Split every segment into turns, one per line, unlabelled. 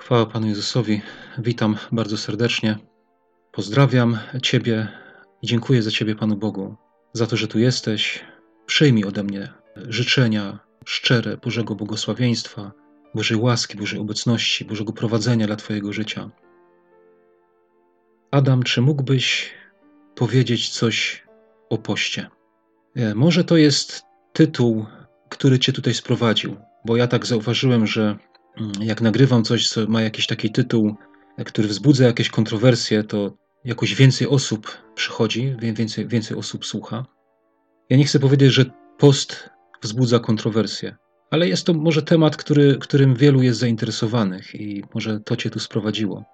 Chwała Panu Jezusowi. Witam bardzo serdecznie. Pozdrawiam Ciebie i dziękuję za Ciebie, Panu Bogu, za to, że tu jesteś. Przyjmij ode mnie życzenia szczere Bożego błogosławieństwa, Bożej łaski, Bożej obecności, Bożego prowadzenia dla Twojego życia. Adam, czy mógłbyś powiedzieć coś o poście? E, może to jest tytuł, który Cię tutaj sprowadził, bo ja tak zauważyłem, że jak nagrywam coś, co ma jakiś taki tytuł, który wzbudza jakieś kontrowersje, to jakoś więcej osób przychodzi, więcej, więcej osób słucha. Ja nie chcę powiedzieć, że post wzbudza kontrowersje, ale jest to może temat, który, którym wielu jest zainteresowanych i może to cię tu sprowadziło.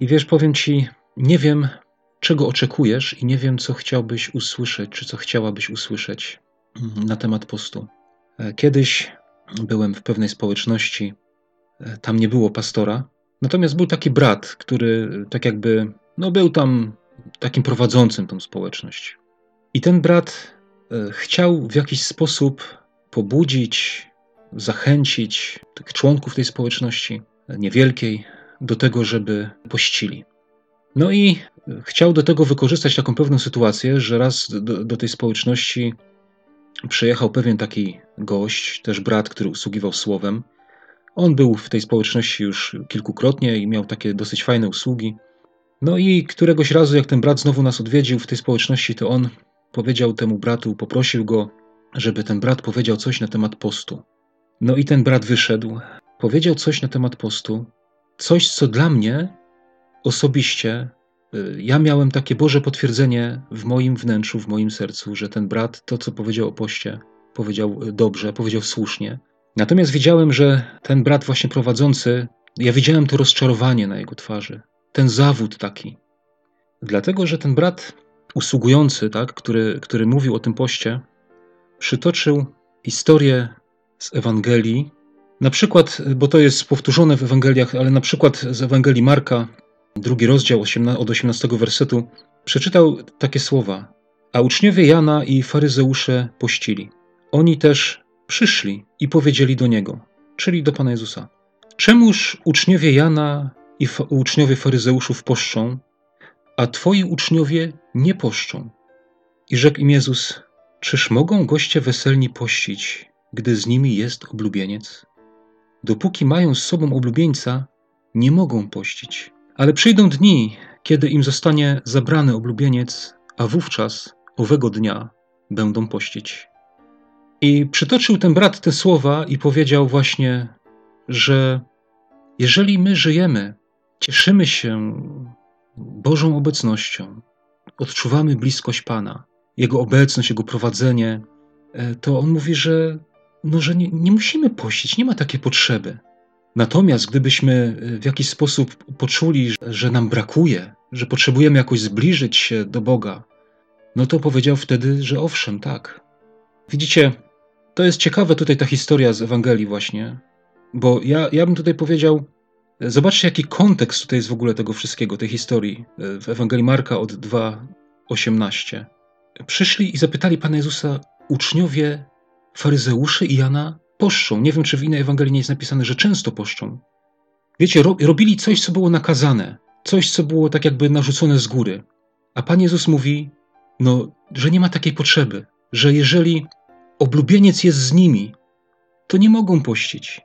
I wiesz, powiem ci, nie wiem, czego oczekujesz i nie wiem, co chciałbyś usłyszeć, czy co chciałabyś usłyszeć mm, na temat postu. E, kiedyś byłem w pewnej społeczności, tam nie było pastora, natomiast był taki brat, który tak jakby, no był tam takim prowadzącym tą społeczność. I ten brat e, chciał w jakiś sposób pobudzić, zachęcić tych członków tej społeczności niewielkiej do tego, żeby pościli. No i chciał do tego wykorzystać taką pewną sytuację, że raz do, do tej społeczności przyjechał pewien taki gość, też brat, który usługiwał słowem. On był w tej społeczności już kilkukrotnie i miał takie dosyć fajne usługi. No i któregoś razu, jak ten brat znowu nas odwiedził w tej społeczności, to on powiedział temu bratu, poprosił go, żeby ten brat powiedział coś na temat postu. No i ten brat wyszedł, powiedział coś na temat postu, coś, co dla mnie osobiście, y, ja miałem takie Boże potwierdzenie w moim wnętrzu, w moim sercu, że ten brat to, co powiedział o poście, powiedział dobrze, powiedział słusznie. Natomiast widziałem, że ten brat właśnie prowadzący, ja widziałem to rozczarowanie na jego twarzy, ten zawód taki. Dlatego, że ten brat usługujący, tak, który, który mówił o tym poście, przytoczył historię z Ewangelii, na przykład, bo to jest powtórzone w Ewangeliach, ale na przykład z Ewangelii Marka, drugi rozdział od 18 wersetu, przeczytał takie słowa: A uczniowie Jana i faryzeusze pościli. Oni też przyszli i powiedzieli do niego, czyli do Pana Jezusa: Czemuż uczniowie Jana i uczniowie faryzeuszów poszczą, a twoi uczniowie nie poszczą? I rzekł im Jezus: Czyż mogą goście weselni pościć, gdy z nimi jest oblubieniec? Dopóki mają z sobą oblubieńca, nie mogą pościć. Ale przyjdą dni, kiedy im zostanie zabrany oblubieniec, a wówczas, owego dnia, będą pościć. I przytoczył ten brat te słowa i powiedział właśnie, że jeżeli my żyjemy, cieszymy się Bożą obecnością, odczuwamy bliskość Pana, Jego obecność, Jego prowadzenie, e, to on mówi, że, no, że nie, nie musimy pościć, nie ma takiej potrzeby. Natomiast gdybyśmy e, w jakiś sposób poczuli, że nam brakuje, że potrzebujemy jakoś zbliżyć się do Boga, no to powiedział wtedy, że owszem, tak. Widzicie, to jest ciekawe tutaj ta historia z Ewangelii właśnie, bo ja, ja bym tutaj powiedział, zobaczcie jaki kontekst tutaj jest w ogóle tego wszystkiego, tej historii e, w Ewangelii Marka od 2:18. Przyszli i zapytali Pana Jezusa uczniowie faryzeuszy i Jana poszczą. Nie wiem, czy w innej Ewangelii nie jest napisane, że często poszczą. Wiecie, robili coś, co było nakazane, coś, co było tak jakby narzucone z góry. A Pan Jezus mówi, no, że nie ma takiej potrzeby, że jeżeli oblubieniec jest z nimi, to nie mogą pościć.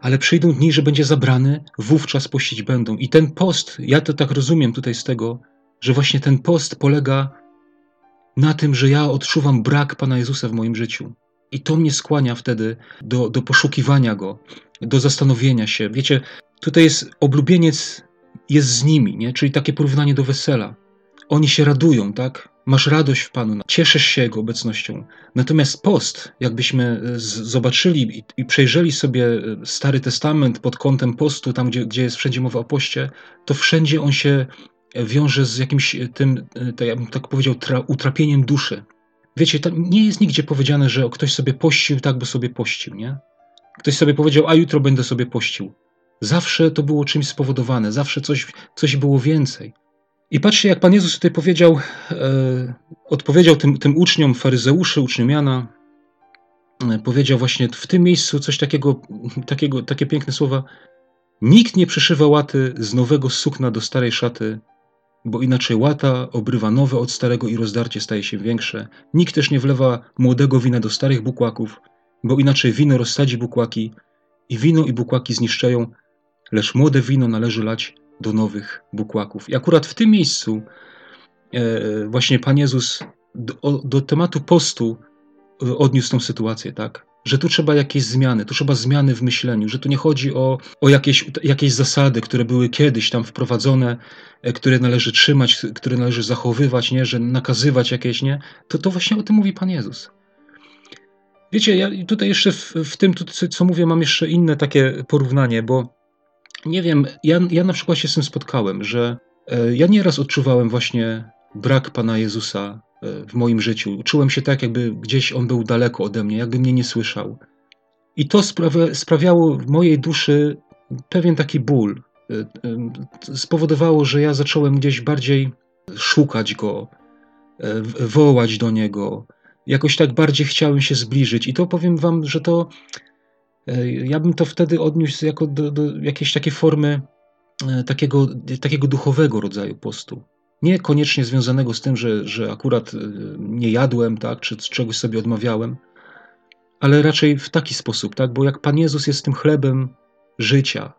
Ale przyjdą dni, że będzie zabrany, wówczas pościć będą. I ten post, ja to tak rozumiem tutaj z tego, że właśnie ten post polega na tym, że ja odczuwam brak Pana Jezusa w moim życiu. I to mnie skłania wtedy do, do poszukiwania Go, do zastanowienia się. Wiecie, tutaj jest oblubieniec, jest z nimi, nie? czyli takie porównanie do wesela. Oni się radują, tak? Masz radość w Panu, cieszysz się Jego obecnością. Natomiast post, jakbyśmy e, zobaczyli i, i przejrzeli sobie e, Stary Testament pod kątem postu, tam gdzie, gdzie jest wszędzie mowa o poście, to wszędzie on się wiąże z jakimś e, tym, tak, ja bym tak powiedział, tra, utrapieniem duszy. Wiecie, nie jest nigdzie powiedziane, że ktoś sobie pościł tak, bo sobie pościł, nie? Ktoś sobie powiedział, a jutro będę sobie pościł. Zawsze to było czymś spowodowane, zawsze coś, coś było więcej. I patrzcie, jak Pan Jezus tutaj powiedział, e, odpowiedział tym, tym uczniom, faryzeuszy, uczniom Jana, e, powiedział właśnie w tym miejscu coś takiego, takiego, takie piękne słowa. Nikt nie przyszywa łaty z nowego sukna do starej szaty, bo inaczej łata obrywa nowe od starego i rozdarcie staje się większe. Nikt też nie wlewa młodego wina do starych bukłaków, bo inaczej wino rozsadzi bukłaki i wino i bukłaki zniszczają, lecz młode wino należy lać do nowych bukłaków. I akurat w tym miejscu e, właśnie Pan Jezus do, do tematu postu e, odniósł tą sytuację, tak? Że tu trzeba jakieś zmiany, tu trzeba zmiany w myśleniu, że tu nie chodzi o, o jakieś, jakieś zasady, które były kiedyś tam wprowadzone, e, które należy trzymać, które należy zachowywać, nie? że nakazywać jakieś, nie? To, to właśnie o tym mówi Pan Jezus. Wiecie, ja tutaj jeszcze w, w tym, co mówię, mam jeszcze inne takie porównanie, bo nie wiem, ja, ja na przykład się z tym spotkałem, że e, ja nieraz odczuwałem właśnie brak Pana Jezusa e, w moim życiu. Czułem się tak, jakby gdzieś On był daleko ode mnie, jakby mnie nie słyszał. I to sprawia, sprawiało w mojej duszy pewien taki ból. E, spowodowało, że ja zacząłem gdzieś bardziej szukać Go, wołać do Niego. Jakoś tak bardziej chciałem się zbliżyć. I to powiem Wam, że to ja bym to wtedy odniósł jako do, do jakiejś takiej formy e, takiego, takiego duchowego rodzaju postu. Nie koniecznie związanego z tym, że, że akurat e, nie jadłem, tak, czy czegoś sobie odmawiałem, ale raczej w taki sposób, tak, bo jak Pan Jezus jest tym chlebem życia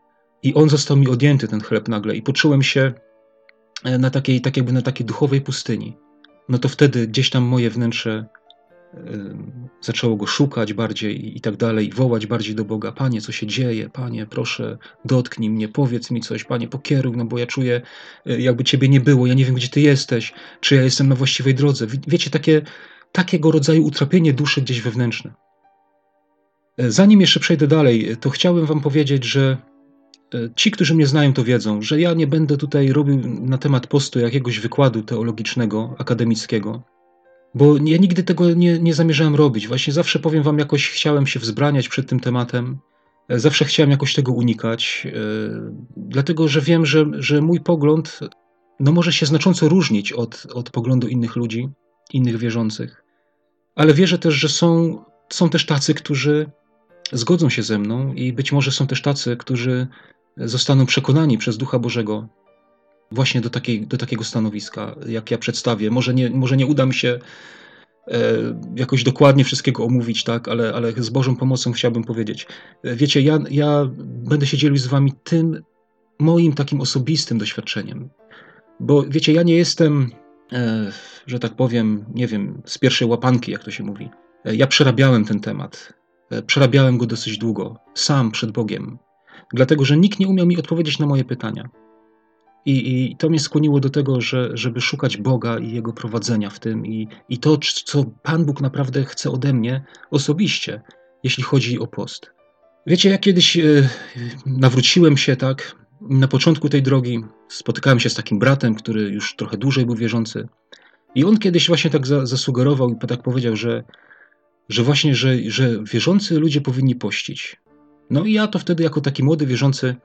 i On został mi odjęty, ten chleb nagle i poczułem się na takiej, tak jakby na takiej duchowej pustyni, no to wtedy gdzieś tam moje wnętrze zaczęło go szukać bardziej i tak dalej, wołać bardziej do Boga: Panie, co się dzieje? Panie, proszę, dotknij mnie, powiedz mi coś, Panie, pokieruj, no bo ja czuję, e, jakby Ciebie nie było, ja nie wiem, gdzie Ty jesteś, czy ja jestem na właściwej drodze. Wiecie, takie, takiego rodzaju utrapienie duszy gdzieś wewnętrzne. E, zanim jeszcze przejdę dalej, to chciałem Wam powiedzieć, że ci, którzy mnie znają, to wiedzą, że ja nie będę tutaj robił na temat postu jakiegoś wykładu teologicznego, akademickiego bo ja nigdy tego nie, nie zamierzałem robić. Właśnie zawsze powiem Wam, jakoś chciałem się wzbraniać przed tym tematem. E, zawsze chciałem jakoś tego unikać, yy, dlatego że wiem, że, że mój pogląd no, może się znacząco różnić od, od poglądu innych ludzi, innych wierzących. Ale wierzę też, że są, są też tacy, którzy zgodzą się ze mną, i być może są też tacy, którzy zostaną przekonani przez Ducha Bożego właśnie do, takiej, do takiego stanowiska, jak ja przedstawię. Może nie, może nie uda mi się e, jakoś dokładnie wszystkiego omówić, tak, ale, ale z Bożą pomocą chciałbym powiedzieć. E, wiecie, ja, ja będę się dzielił z wami tym moim takim osobistym doświadczeniem. Bo wiecie, ja nie jestem, e, że tak powiem, nie wiem, z pierwszej łapanki, jak to się mówi. Ja przerabiałem ten temat. Przerabiałem go dosyć długo, sam przed Bogiem. Dlatego, że nikt nie umiał mi odpowiedzieć na moje pytania. I, I, to mnie skłoniło do tego, że, żeby szukać Boga i Jego prowadzenia w tym i, i to, co Pan Bóg naprawdę chce ode mnie osobiście, jeśli chodzi o post. Wiecie, ja kiedyś e, nawróciłem się, tak, na początku tej drogi spotykałem się z takim bratem, który już trochę dłużej był wierzący. I on kiedyś właśnie tak za, zasugerował i tak powiedział, że, że właśnie, że, że wierzący ludzie powinni pościć. No i ja to wtedy jako taki młody wierzący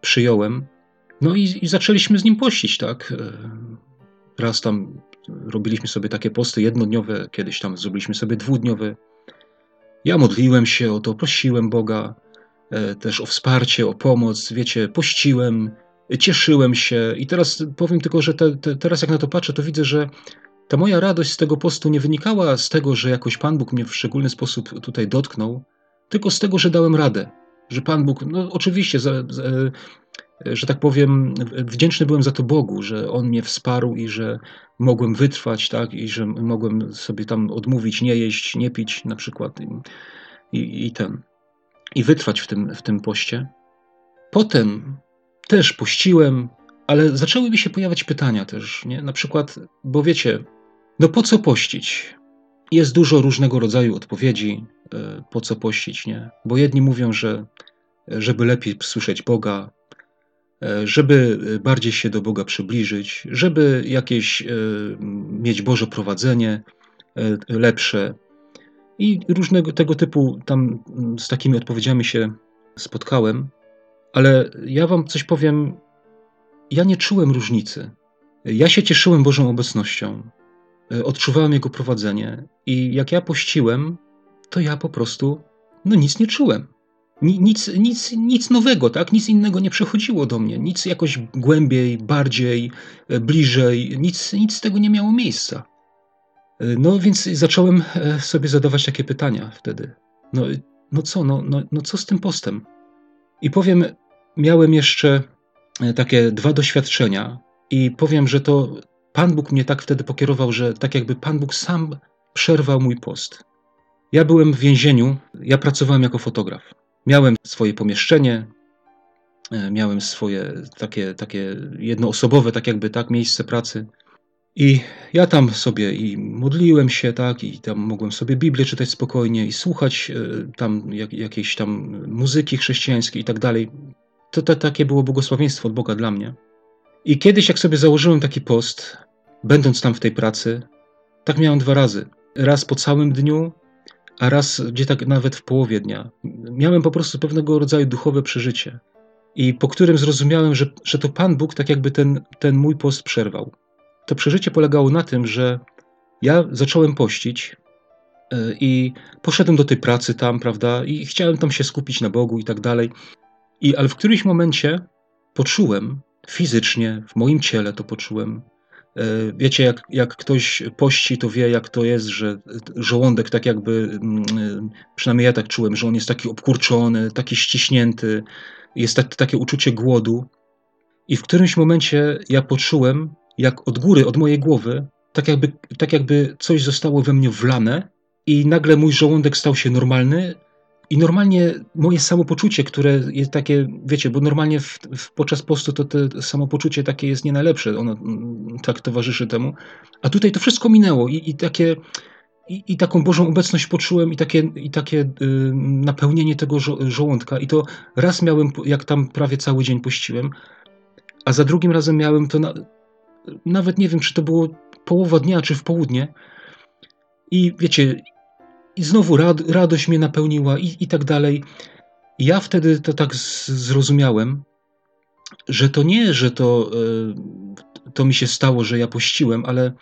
przyjąłem. No i, i zaczęliśmy z nim pościć, tak. E, raz tam robiliśmy sobie takie posty jednodniowe, kiedyś tam zrobiliśmy sobie dwudniowe. Ja modliłem się o to, prosiłem Boga e, też o wsparcie, o pomoc, wiecie, pościłem, cieszyłem się i teraz powiem tylko, że te, te, teraz jak na to patrzę, to widzę, że ta moja radość z tego postu nie wynikała z tego, że jakoś Pan Bóg mnie w szczególny sposób tutaj dotknął, tylko z tego, że dałem radę. Że Pan Bóg, no oczywiście, za, za, że tak powiem, wdzięczny byłem za to Bogu, że On mnie wsparł i że mogłem wytrwać, tak, i że mogłem sobie tam odmówić nie jeść, nie pić na przykład i, i, ten, i wytrwać w tym, w tym poście. Potem też pościłem, ale zaczęły mi się pojawiać pytania też, nie? Na przykład, bo wiecie, no po co pościć? Jest dużo różnego rodzaju odpowiedzi, e, po co pościć, nie? Bo jedni mówią, że żeby lepiej słyszeć Boga, żeby bardziej się do Boga przybliżyć, żeby jakieś e, mieć Boże prowadzenie e, lepsze. I różnego tego typu tam mm, z takimi odpowiedziami się spotkałem, ale ja wam coś powiem, ja nie czułem różnicy. Ja się cieszyłem Bożą obecnością, odczuwałem Jego prowadzenie i jak ja pościłem, to ja po prostu no nic nie czułem. Nic, nic, nic nowego, tak? Nic innego nie przechodziło do mnie, nic jakoś głębiej, bardziej, e, bliżej, nic, nic z tego nie miało miejsca. E, no więc zacząłem e, sobie zadawać takie pytania wtedy. No, no co, no, no, no co z tym postem? I powiem, miałem jeszcze takie dwa doświadczenia i powiem, że to Pan Bóg mnie tak wtedy pokierował, że tak jakby Pan Bóg sam przerwał mój post. Ja byłem w więzieniu, ja pracowałem jako fotograf. Miałem swoje pomieszczenie, e, miałem swoje takie, takie jednoosobowe, tak jakby tak, miejsce pracy. I ja tam sobie i modliłem się, tak, i tam mogłem sobie Biblię czytać spokojnie i słuchać e, tam jak, jakiejś tam muzyki chrześcijańskiej i tak dalej. To, to takie było błogosławieństwo od Boga dla mnie. I kiedyś, jak sobie założyłem taki post, będąc tam w tej pracy, tak miałem dwa razy. Raz po całym dniu, a raz gdzie tak nawet w połowie dnia. Miałem po prostu pewnego rodzaju duchowe przeżycie, i po którym zrozumiałem, że, że to Pan Bóg tak jakby ten, ten mój post przerwał. To przeżycie polegało na tym, że ja zacząłem pościć e, i poszedłem do tej pracy tam, prawda, i chciałem tam się skupić na Bogu i tak dalej. I, ale w którymś momencie poczułem fizycznie, w moim ciele to poczułem, wiecie, jak, jak ktoś pości, to wie, jak to jest, że żołądek tak jakby, mm, e, przynajmniej ja tak czułem, że on jest taki obkurczony, taki ściśnięty, jest tak, takie uczucie głodu. I w którymś momencie ja poczułem, jak od góry, od mojej głowy, tak jakby, tak jakby coś zostało we mnie wlane, i nagle mój żołądek stał się normalny, i normalnie moje samopoczucie, które jest takie, wiecie, bo normalnie w, w, podczas postu to, to samopoczucie takie jest nie najlepsze, ono mm, tak towarzyszy temu. A tutaj to wszystko minęło i, i takie. I, I, taką Bożą obecność poczułem, i takie, i takie y, napełnienie tego żo żołądka. I to raz miałem, jak tam prawie cały dzień pościłem, a za drugim razem miałem to, na, nawet nie wiem, czy to było połowa dnia, czy w południe. I wiecie, i znowu rad, radość mnie napełniła i, i tak dalej. ja wtedy to tak zrozumiałem, że to nie, że to, e, to mi się stało, że ja pościłem, ale,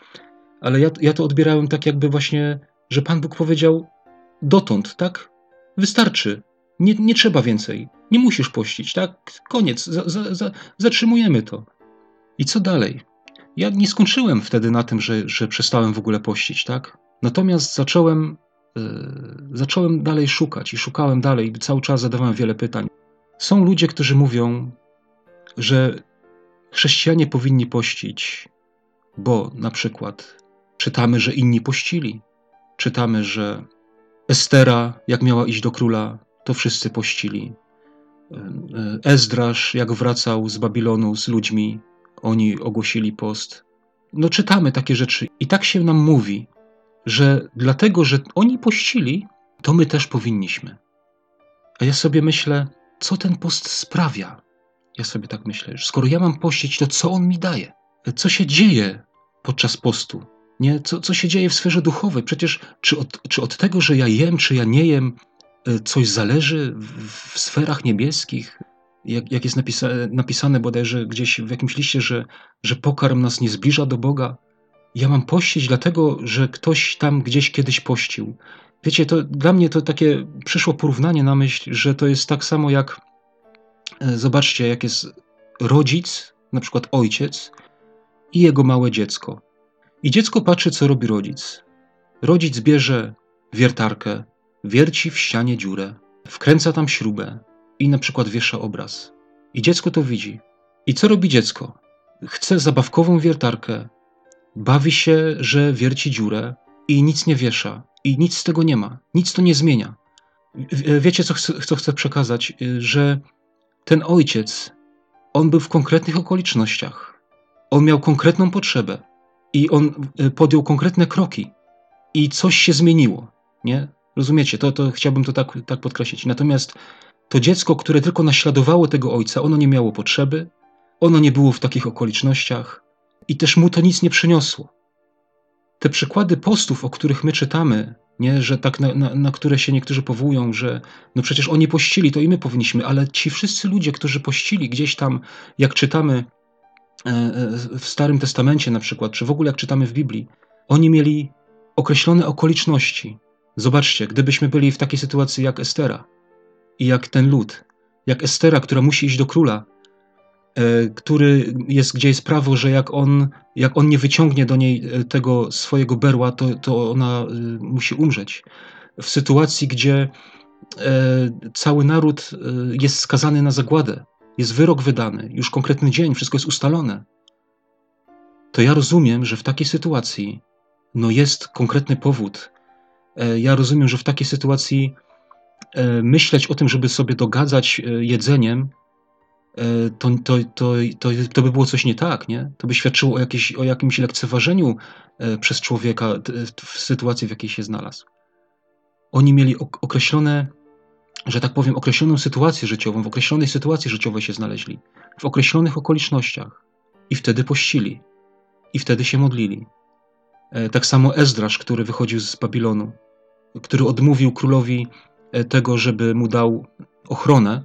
ale ja, ja to odbierałem tak jakby właśnie, że Pan Bóg powiedział dotąd, tak? Wystarczy. Nie, nie trzeba więcej. Nie musisz pościć, tak? Koniec. Za, za, za, zatrzymujemy to. I co dalej? Ja nie skończyłem wtedy na tym, że, że przestałem w ogóle pościć, tak? Natomiast zacząłem zacząłem dalej szukać i szukałem dalej, cały czas zadawałem wiele pytań. Są ludzie, którzy mówią, że chrześcijanie powinni pościć, bo na przykład czytamy, że inni pościli. Czytamy, że Estera, jak miała iść do króla, to wszyscy pościli. Y, y, Ezdrasz, jak wracał z Babilonu z ludźmi, oni ogłosili post. No czytamy takie rzeczy i tak się nam mówi, że dlatego, że oni pościli, to my też powinniśmy. A ja sobie myślę, co ten post sprawia? Ja sobie tak myślę, że skoro ja mam pościć, to co on mi daje? Co się dzieje podczas postu? Nie? Co, co się dzieje w sferze duchowej? Przecież czy od, czy od tego, że ja jem, czy ja nie jem, e, coś zależy w, w sferach niebieskich? Jak, jak jest napisane, napisane bodajże gdzieś w jakimś liście, że, że pokarm nas nie zbliża do Boga, ja mam pościć dlatego, że ktoś tam gdzieś kiedyś pościł. Wiecie, to dla mnie to takie przyszło porównanie na myśl, że to jest tak samo jak e, zobaczcie, jak jest rodzic, na przykład ojciec i jego małe dziecko. I dziecko patrzy, co robi rodzic. Rodzic bierze wiertarkę, wierci w ścianie dziurę, wkręca tam śrubę i na przykład wiesza obraz. I dziecko to widzi. I co robi dziecko? Chce zabawkową wiertarkę, Bawi się, że wierci dziurę i nic nie wiesza, i nic z tego nie ma, nic to nie zmienia. Wiecie, co chcę, co chcę przekazać? Że ten ojciec, on był w konkretnych okolicznościach, on miał konkretną potrzebę i on e, podjął konkretne kroki i coś się zmieniło, nie? Rozumiecie? To, to chciałbym to tak, tak podkreślić. Natomiast to dziecko, które tylko naśladowało tego ojca, ono nie miało potrzeby, ono nie było w takich okolicznościach, i też mu to nic nie przyniosło. Te przykłady postów, o których my czytamy, nie, że tak na, na, na, które się niektórzy powołują, że no przecież oni pościli, to i my powinniśmy, ale ci wszyscy ludzie, którzy pościli gdzieś tam, jak czytamy e, e, w Starym Testamencie na przykład, czy w ogóle jak czytamy w Biblii, oni mieli określone okoliczności. Zobaczcie, gdybyśmy byli w takiej sytuacji jak Estera i jak ten lud, jak Estera, która musi iść do króla, który jest, gdzie jest prawo, że jak on, jak on nie wyciągnie do niej e, tego swojego berła, to, to ona e, musi umrzeć. W sytuacji, gdzie cały naród jest skazany na zagładę, jest wyrok wydany, już konkretny dzień, wszystko jest ustalone, to ja rozumiem, że w takiej sytuacji no jest konkretny powód. Ja rozumiem, że w takiej sytuacji E, myśleć o tym, żeby sobie dogadzać e, jedzeniem, e, to, to, to, to, to by było coś nie tak, nie? To by świadczyło o, jakieś, o jakimś lekceważeniu przez człowieka w sytuacji, w jakiej się znalazł. Oni mieli określone, że tak powiem, określoną sytuację życiową, w określonej sytuacji życiowej się znaleźli, w określonych okolicznościach i wtedy pościli, i wtedy się modlili. Tak samo Ezdrasz, który wychodził z Babilonu, który odmówił królowi E, tego, żeby mu dał ochronę,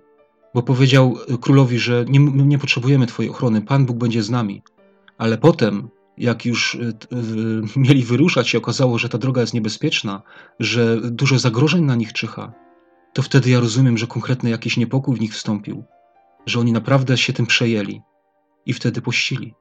bo powiedział królowi, że nie, nie potrzebujemy Twojej ochrony, Pan Bóg będzie z nami. Ale potem, jak już e, mieli wyruszać, się okazało, że ta droga jest niebezpieczna, że dużo zagrożeń na nich czyha, to wtedy ja rozumiem, że konkretny jakiś niepokój w nich wstąpił, że oni naprawdę się tym przejęli i wtedy pościli.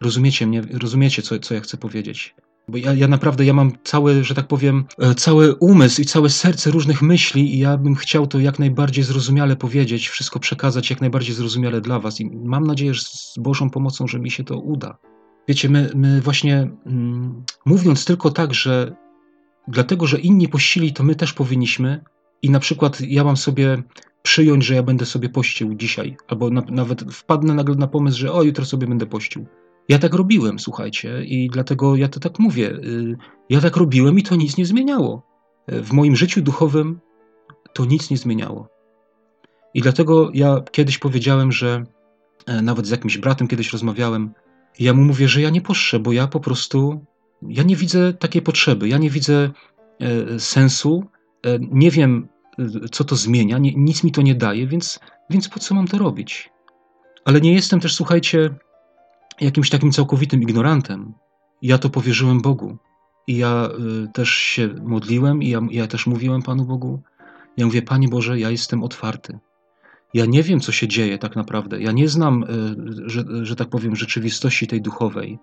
Rozumiecie mnie, rozumiecie, co, co ja chcę powiedzieć? Bo ja, ja naprawdę, ja mam cały, że tak powiem, e, cały umysł i całe serce różnych myśli i ja bym chciał to jak najbardziej zrozumiale powiedzieć, wszystko przekazać jak najbardziej zrozumiale dla was i mam nadzieję, że z Bożą pomocą, że mi się to uda. Wiecie, my, my właśnie mm, mówiąc tylko tak, że dlatego, że inni pościli, to my też powinniśmy i na przykład ja mam sobie przyjąć, że ja będę sobie pościł dzisiaj, albo na, nawet wpadnę nagle na pomysł, że o, jutro sobie będę pościł. Ja tak robiłem, słuchajcie, i dlatego ja to tak mówię. Y, ja tak robiłem i to nic nie zmieniało. W moim życiu duchowym to nic nie zmieniało. I dlatego ja kiedyś powiedziałem, że e, nawet z jakimś bratem kiedyś rozmawiałem, ja mu mówię, że ja nie poszczę, bo ja po prostu ja nie widzę takiej potrzeby, ja nie widzę e, sensu, e, nie wiem, co to zmienia, nic mi to nie daje, więc, więc po co mam to robić? Ale nie jestem też, słuchajcie, jakimś takim całkowitym ignorantem. Ja to powierzyłem Bogu. I ja y, też się modliłem i ja, ja też mówiłem Panu Bogu. Ja mówię, Panie Boże, ja jestem otwarty. Ja nie wiem, co się dzieje tak naprawdę. Ja nie znam, y, że, że tak powiem, rzeczywistości tej duchowej.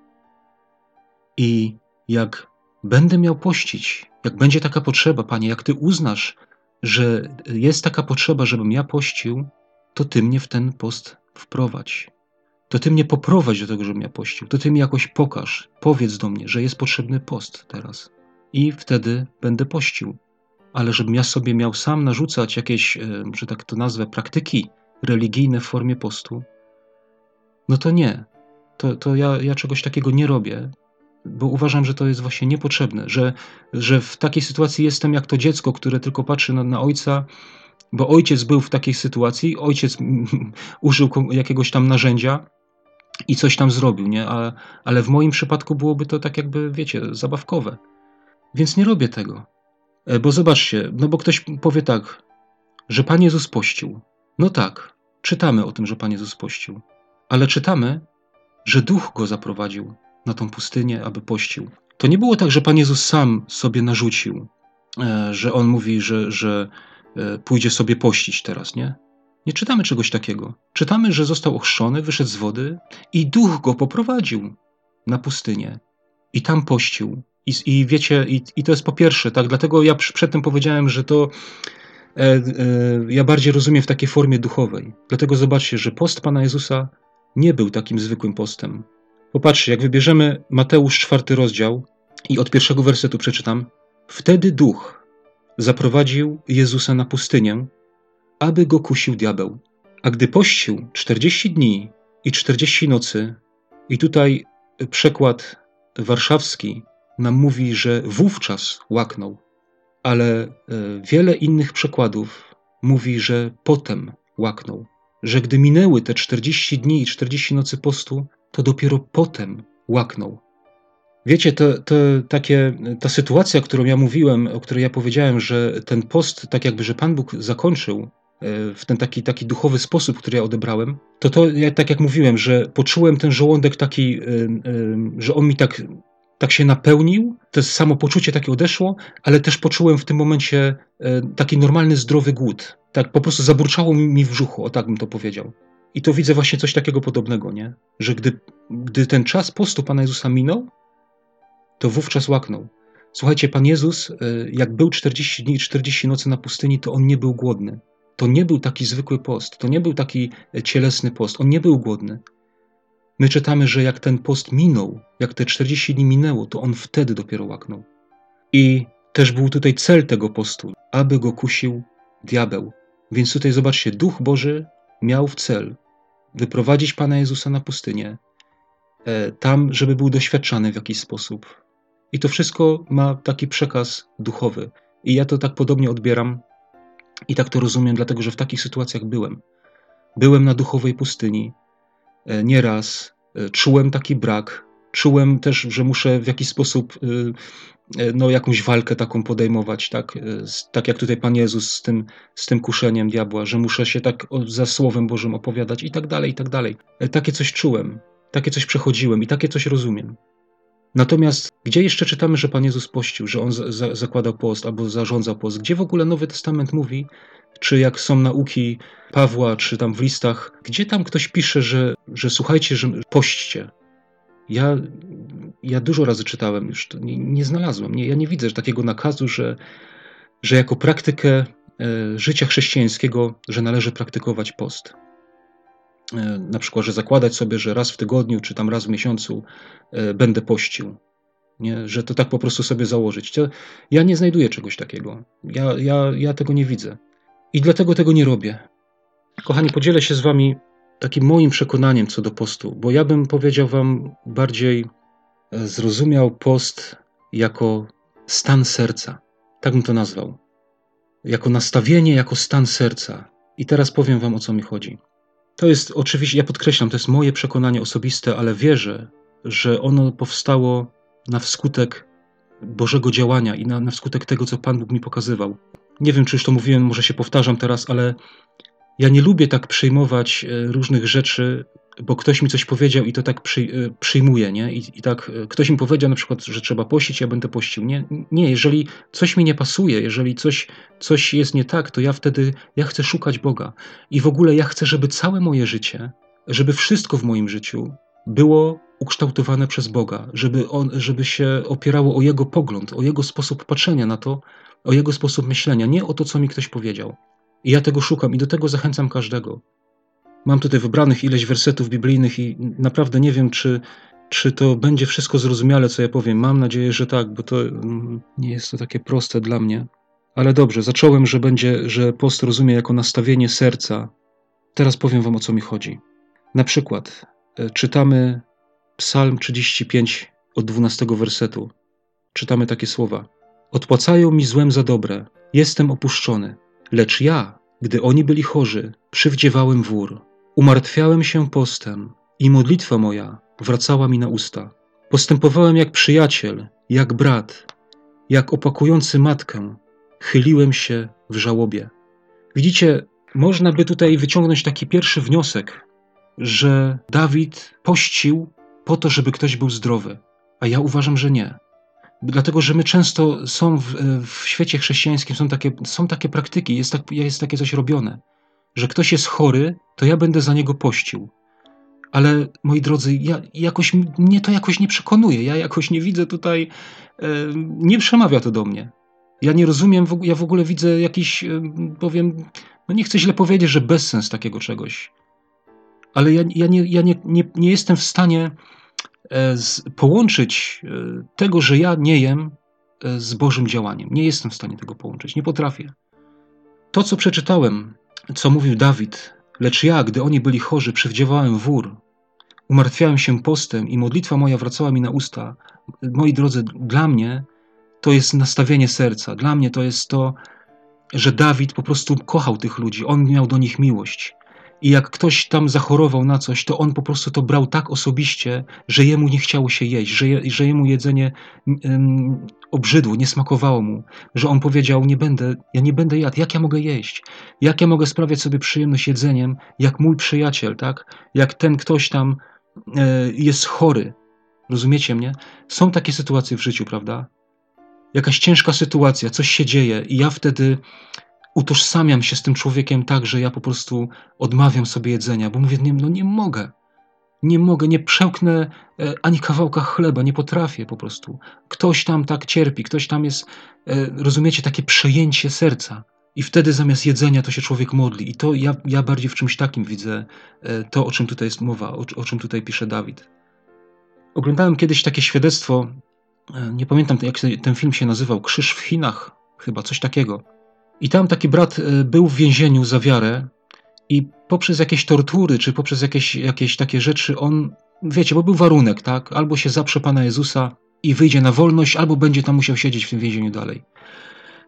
I jak będę miał pościć, jak będzie taka potrzeba, Panie, jak Ty uznasz, że jest taka potrzeba, żebym ja pościł, to Ty mnie w ten post wprowadź to ty mnie poprowadź do tego, żebym ja pościł. To ty mi jakoś pokaż, powiedz do mnie, że jest potrzebny post teraz. I wtedy będę pościł. Ale żebym ja sobie miał sam narzucać jakieś, e, że tak to nazwę, praktyki religijne w formie postu, no to nie. To, to ja, ja czegoś takiego nie robię, bo uważam, że to jest właśnie niepotrzebne, że, że w takiej sytuacji jestem jak to dziecko, które tylko patrzy na, na ojca, bo ojciec był w takiej sytuacji, ojciec użył jakiegoś tam narzędzia, i coś tam zrobił, nie? Ale, ale w moim przypadku byłoby to tak jakby, wiecie, zabawkowe. Więc nie robię tego. E, bo zobaczcie, no bo ktoś powie tak, że Pan Jezus pościł. No tak, czytamy o tym, że Pan Jezus pościł. Ale czytamy, że Duch go zaprowadził na tą pustynię, aby pościł. To nie było tak, że Pan Jezus sam sobie narzucił, e, że On mówi, że, że e, pójdzie sobie pościć teraz, nie? Nie czytamy czegoś takiego. Czytamy, że został ochrzczony, wyszedł z wody i duch go poprowadził na pustynię. I tam pościł. I, i wiecie, i, i, to jest po pierwsze, tak? Dlatego ja przedtem powiedziałem, że to e, e, ja bardziej rozumiem w takiej formie duchowej. Dlatego zobaczcie, że post Pana Jezusa nie był takim zwykłym postem. Popatrzcie, jak wybierzemy Mateusz czwarty rozdział i od pierwszego wersetu przeczytam. Wtedy duch zaprowadził Jezusa na pustynię, aby go kusił diabeł. A gdy pościł czterdzieści dni i czterdzieści nocy, i tutaj przekład warszawski nam mówi, że wówczas łaknął, ale e, wiele innych przekładów mówi, że potem łaknął, że gdy minęły te czterdzieści dni i czterdzieści nocy postu, to dopiero potem łaknął. Wiecie, to, to takie, ta sytuacja, którą ja mówiłem, o której ja powiedziałem, że ten post, tak jakby, że Pan Bóg zakończył w ten taki, taki duchowy sposób, który ja odebrałem, to to, ja, tak jak mówiłem, że poczułem ten żołądek taki, e, e, że on mi tak, tak się napełnił, to samopoczucie takie odeszło, ale też poczułem w tym momencie taki normalny, zdrowy głód. tak po prostu zaburczało mi w brzuchu, o tak bym to powiedział. I to widzę właśnie coś takiego podobnego, nie? Że gdy, gdy ten czas postu Pana Jezusa minął, to wówczas łaknął. Słuchajcie, Pan Jezus, jak był 40 dni i 40 nocy na pustyni, to On nie był głodny. To nie był taki zwykły post, to nie był taki e, cielesny post, On nie był głodny. My czytamy, że jak ten post minął, jak te 40 dni minęło, to On wtedy dopiero łaknął. I też był tutaj cel tego postu, aby go kusił diabeł. Więc tutaj zobaczcie, Duch Boży miał w cel wyprowadzić Pana Jezusa na pustynię, e, tam, żeby był doświadczany w jakiś sposób. I to wszystko ma taki przekaz duchowy. I ja to tak podobnie odbieram i tak to rozumiem, dlatego że w takich sytuacjach byłem. Byłem na duchowej pustyni e, nieraz, e, czułem taki brak, czułem też, że muszę w jakiś sposób no, jakąś walkę taką podejmować, tak? tak jak tutaj Pan Jezus z tym, z tym kuszeniem diabła, że muszę się tak za Słowem Bożym opowiadać i tak dalej, i tak dalej. Takie coś czułem, takie coś przechodziłem i takie coś rozumiem. Natomiast gdzie jeszcze czytamy, że Pan Jezus pościł, że On za zakładał post albo zarządzał post? Gdzie w ogóle Nowy Testament mówi, czy jak są nauki Pawła, czy tam w listach, gdzie tam ktoś pisze, że, że słuchajcie, że pośćcie, ja, ja dużo razy czytałem, już nie, nie znalazłem. Nie, ja nie widzę takiego nakazu, że, że jako praktykę e, życia chrześcijańskiego, że należy praktykować post. E, na przykład, że zakładać sobie, że raz w tygodniu czy tam raz w miesiącu e, będę pościł. Nie? Że to tak po prostu sobie założyć. Ja nie znajduję czegoś takiego. Ja, ja, ja tego nie widzę. I dlatego tego nie robię. Kochani, podzielę się z Wami takim moim przekonaniem co do postu, bo ja bym powiedział Wam bardziej e, zrozumiał post jako stan serca. Tak bym to nazwał. Jako nastawienie, jako stan serca. I teraz powiem Wam o co mi chodzi. To jest oczywiście, ja podkreślam, to jest moje przekonanie osobiste, ale wierzę, że ono powstało na wskutek Bożego działania i na, na wskutek tego, co Pan Bóg mi pokazywał. Nie wiem, czy już to mówiłem, może się powtarzam teraz, ale ja nie lubię tak przyjmować e, różnych rzeczy, bo ktoś mi coś powiedział i to tak przy, e, przyjmuję, nie? I, I, tak e, ktoś mi powiedział na przykład, że trzeba pościć, ja będę pościł. Nie, nie, jeżeli coś mi nie pasuje, jeżeli coś, coś jest nie tak, to ja wtedy, ja chcę szukać Boga. I w ogóle ja chcę, żeby całe moje życie, żeby wszystko w moim życiu było ukształtowane przez Boga, żeby, on, żeby się opierało o Jego pogląd, o Jego sposób patrzenia na to, o Jego sposób myślenia, nie o to, co mi ktoś powiedział. I ja tego szukam i do tego zachęcam każdego. Mam tutaj wybranych ileś wersetów biblijnych i naprawdę nie wiem, czy, czy to będzie wszystko zrozumiale, co ja powiem. Mam nadzieję, że tak, bo to mm, nie jest to takie proste dla mnie. Ale dobrze, zacząłem, że będzie, że post rozumie jako nastawienie serca. Teraz powiem wam o co mi chodzi. Na przykład e, czytamy Psalm 35 od 12 wersetu. Czytamy takie słowa: Odpłacają mi złem za dobre, jestem opuszczony. Lecz ja, gdy oni byli chorzy, przywdziewałem wór. Umartwiałem się postem i modlitwa moja wracała mi na usta. Postępowałem jak przyjaciel, jak brat, jak opakujący matkę. Chyliłem się w żałobie. Widzicie, można by tutaj wyciągnąć taki pierwszy wniosek, że Dawid pościł po to, żeby ktoś był zdrowy, a ja uważam, że nie. Dlatego, że my często są w, w, świecie chrześcijańskim, są takie, są takie praktyki, jest, tak, jest takie coś robione, że ktoś jest chory, to ja będę za niego pościł. Ale moi drodzy, ja jakoś, mnie to jakoś nie przekonuje. Ja jakoś nie widzę tutaj, e, nie przemawia to do mnie. Ja nie rozumiem, ja w ogóle widzę jakiś, e, powiem, no nie chcę źle powiedzieć, że bezsens takiego czegoś. Ale ja, ja, nie, ja nie, nie, nie jestem w stanie E, połączyć e, tego, że ja nie jem e, z Bożym działaniem. Nie jestem w stanie tego połączyć, nie potrafię. To, co przeczytałem, co mówił Dawid, lecz ja, gdy oni byli chorzy, przywdziewałem wór, umartwiałem się postem i modlitwa moja wracała mi na usta. Moi drodzy, dla mnie to jest nastawienie serca. Dla mnie to jest to, że Dawid po prostu kochał tych ludzi. On miał do nich miłość. I jak ktoś tam zachorował na coś, to on po prostu to brał tak osobiście, że jemu nie chciało się jeść, że, je, że jemu jedzenie um, obrzydło, nie smakowało mu, że on powiedział: Nie będę, ja nie będę jadł, jak ja mogę jeść? Jak ja mogę sprawiać sobie przyjemność jedzeniem, jak mój przyjaciel, tak? Jak ten ktoś tam e, jest chory. Rozumiecie mnie? Są takie sytuacje w życiu, prawda? Jakaś ciężka sytuacja, coś się dzieje, i ja wtedy utożsamiam się z tym człowiekiem tak, że ja po prostu odmawiam sobie jedzenia, bo mówię, nie, no nie mogę. Nie mogę, nie przełknę e, ani kawałka chleba, nie potrafię po prostu. Ktoś tam tak cierpi, ktoś tam jest, e, rozumiecie, takie przejęcie serca. I wtedy zamiast jedzenia to się człowiek modli. I to ja, ja bardziej w czymś takim widzę e, to, o czym tutaj jest mowa, o, o czym tutaj pisze Dawid. Oglądałem kiedyś takie świadectwo, nie pamiętam jak ten film się nazywał, Krzyż w Chinach, chyba coś takiego. I tam taki brat był w więzieniu za wiarę i poprzez jakieś tortury, czy poprzez jakieś, jakieś takie rzeczy, on, wiecie, bo był warunek, tak? Albo się zaprze Pana Jezusa i wyjdzie na wolność, albo będzie tam musiał siedzieć w tym więzieniu dalej.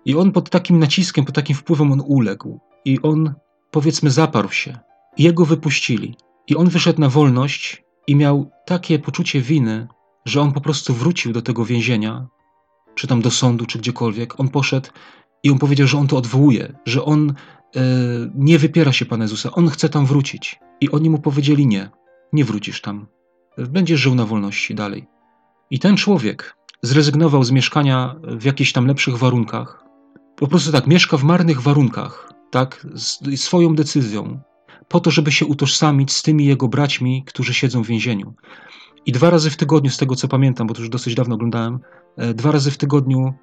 I on pod takim naciskiem, pod takim wpływem on uległ. I on, powiedzmy, zaparł się. I jego wypuścili. I on wyszedł na wolność i miał takie poczucie winy, że on po prostu wrócił do tego więzienia, czy tam do sądu, czy gdziekolwiek. On poszedł i on powiedział, że on to odwołuje, że on E, nie wypiera się Pana Jezusa, on chce tam wrócić. I oni mu powiedzieli: Nie, nie wrócisz tam. Będziesz żył na wolności dalej. I ten człowiek zrezygnował z mieszkania w jakichś tam lepszych warunkach. Po prostu tak, mieszka w marnych warunkach, tak, swoją decyzją, po to, żeby się utożsamić z tymi jego braćmi, którzy siedzą w więzieniu. I dwa razy w tygodniu, z tego co pamiętam, bo to już dosyć dawno oglądałem, e, dwa razy w tygodniu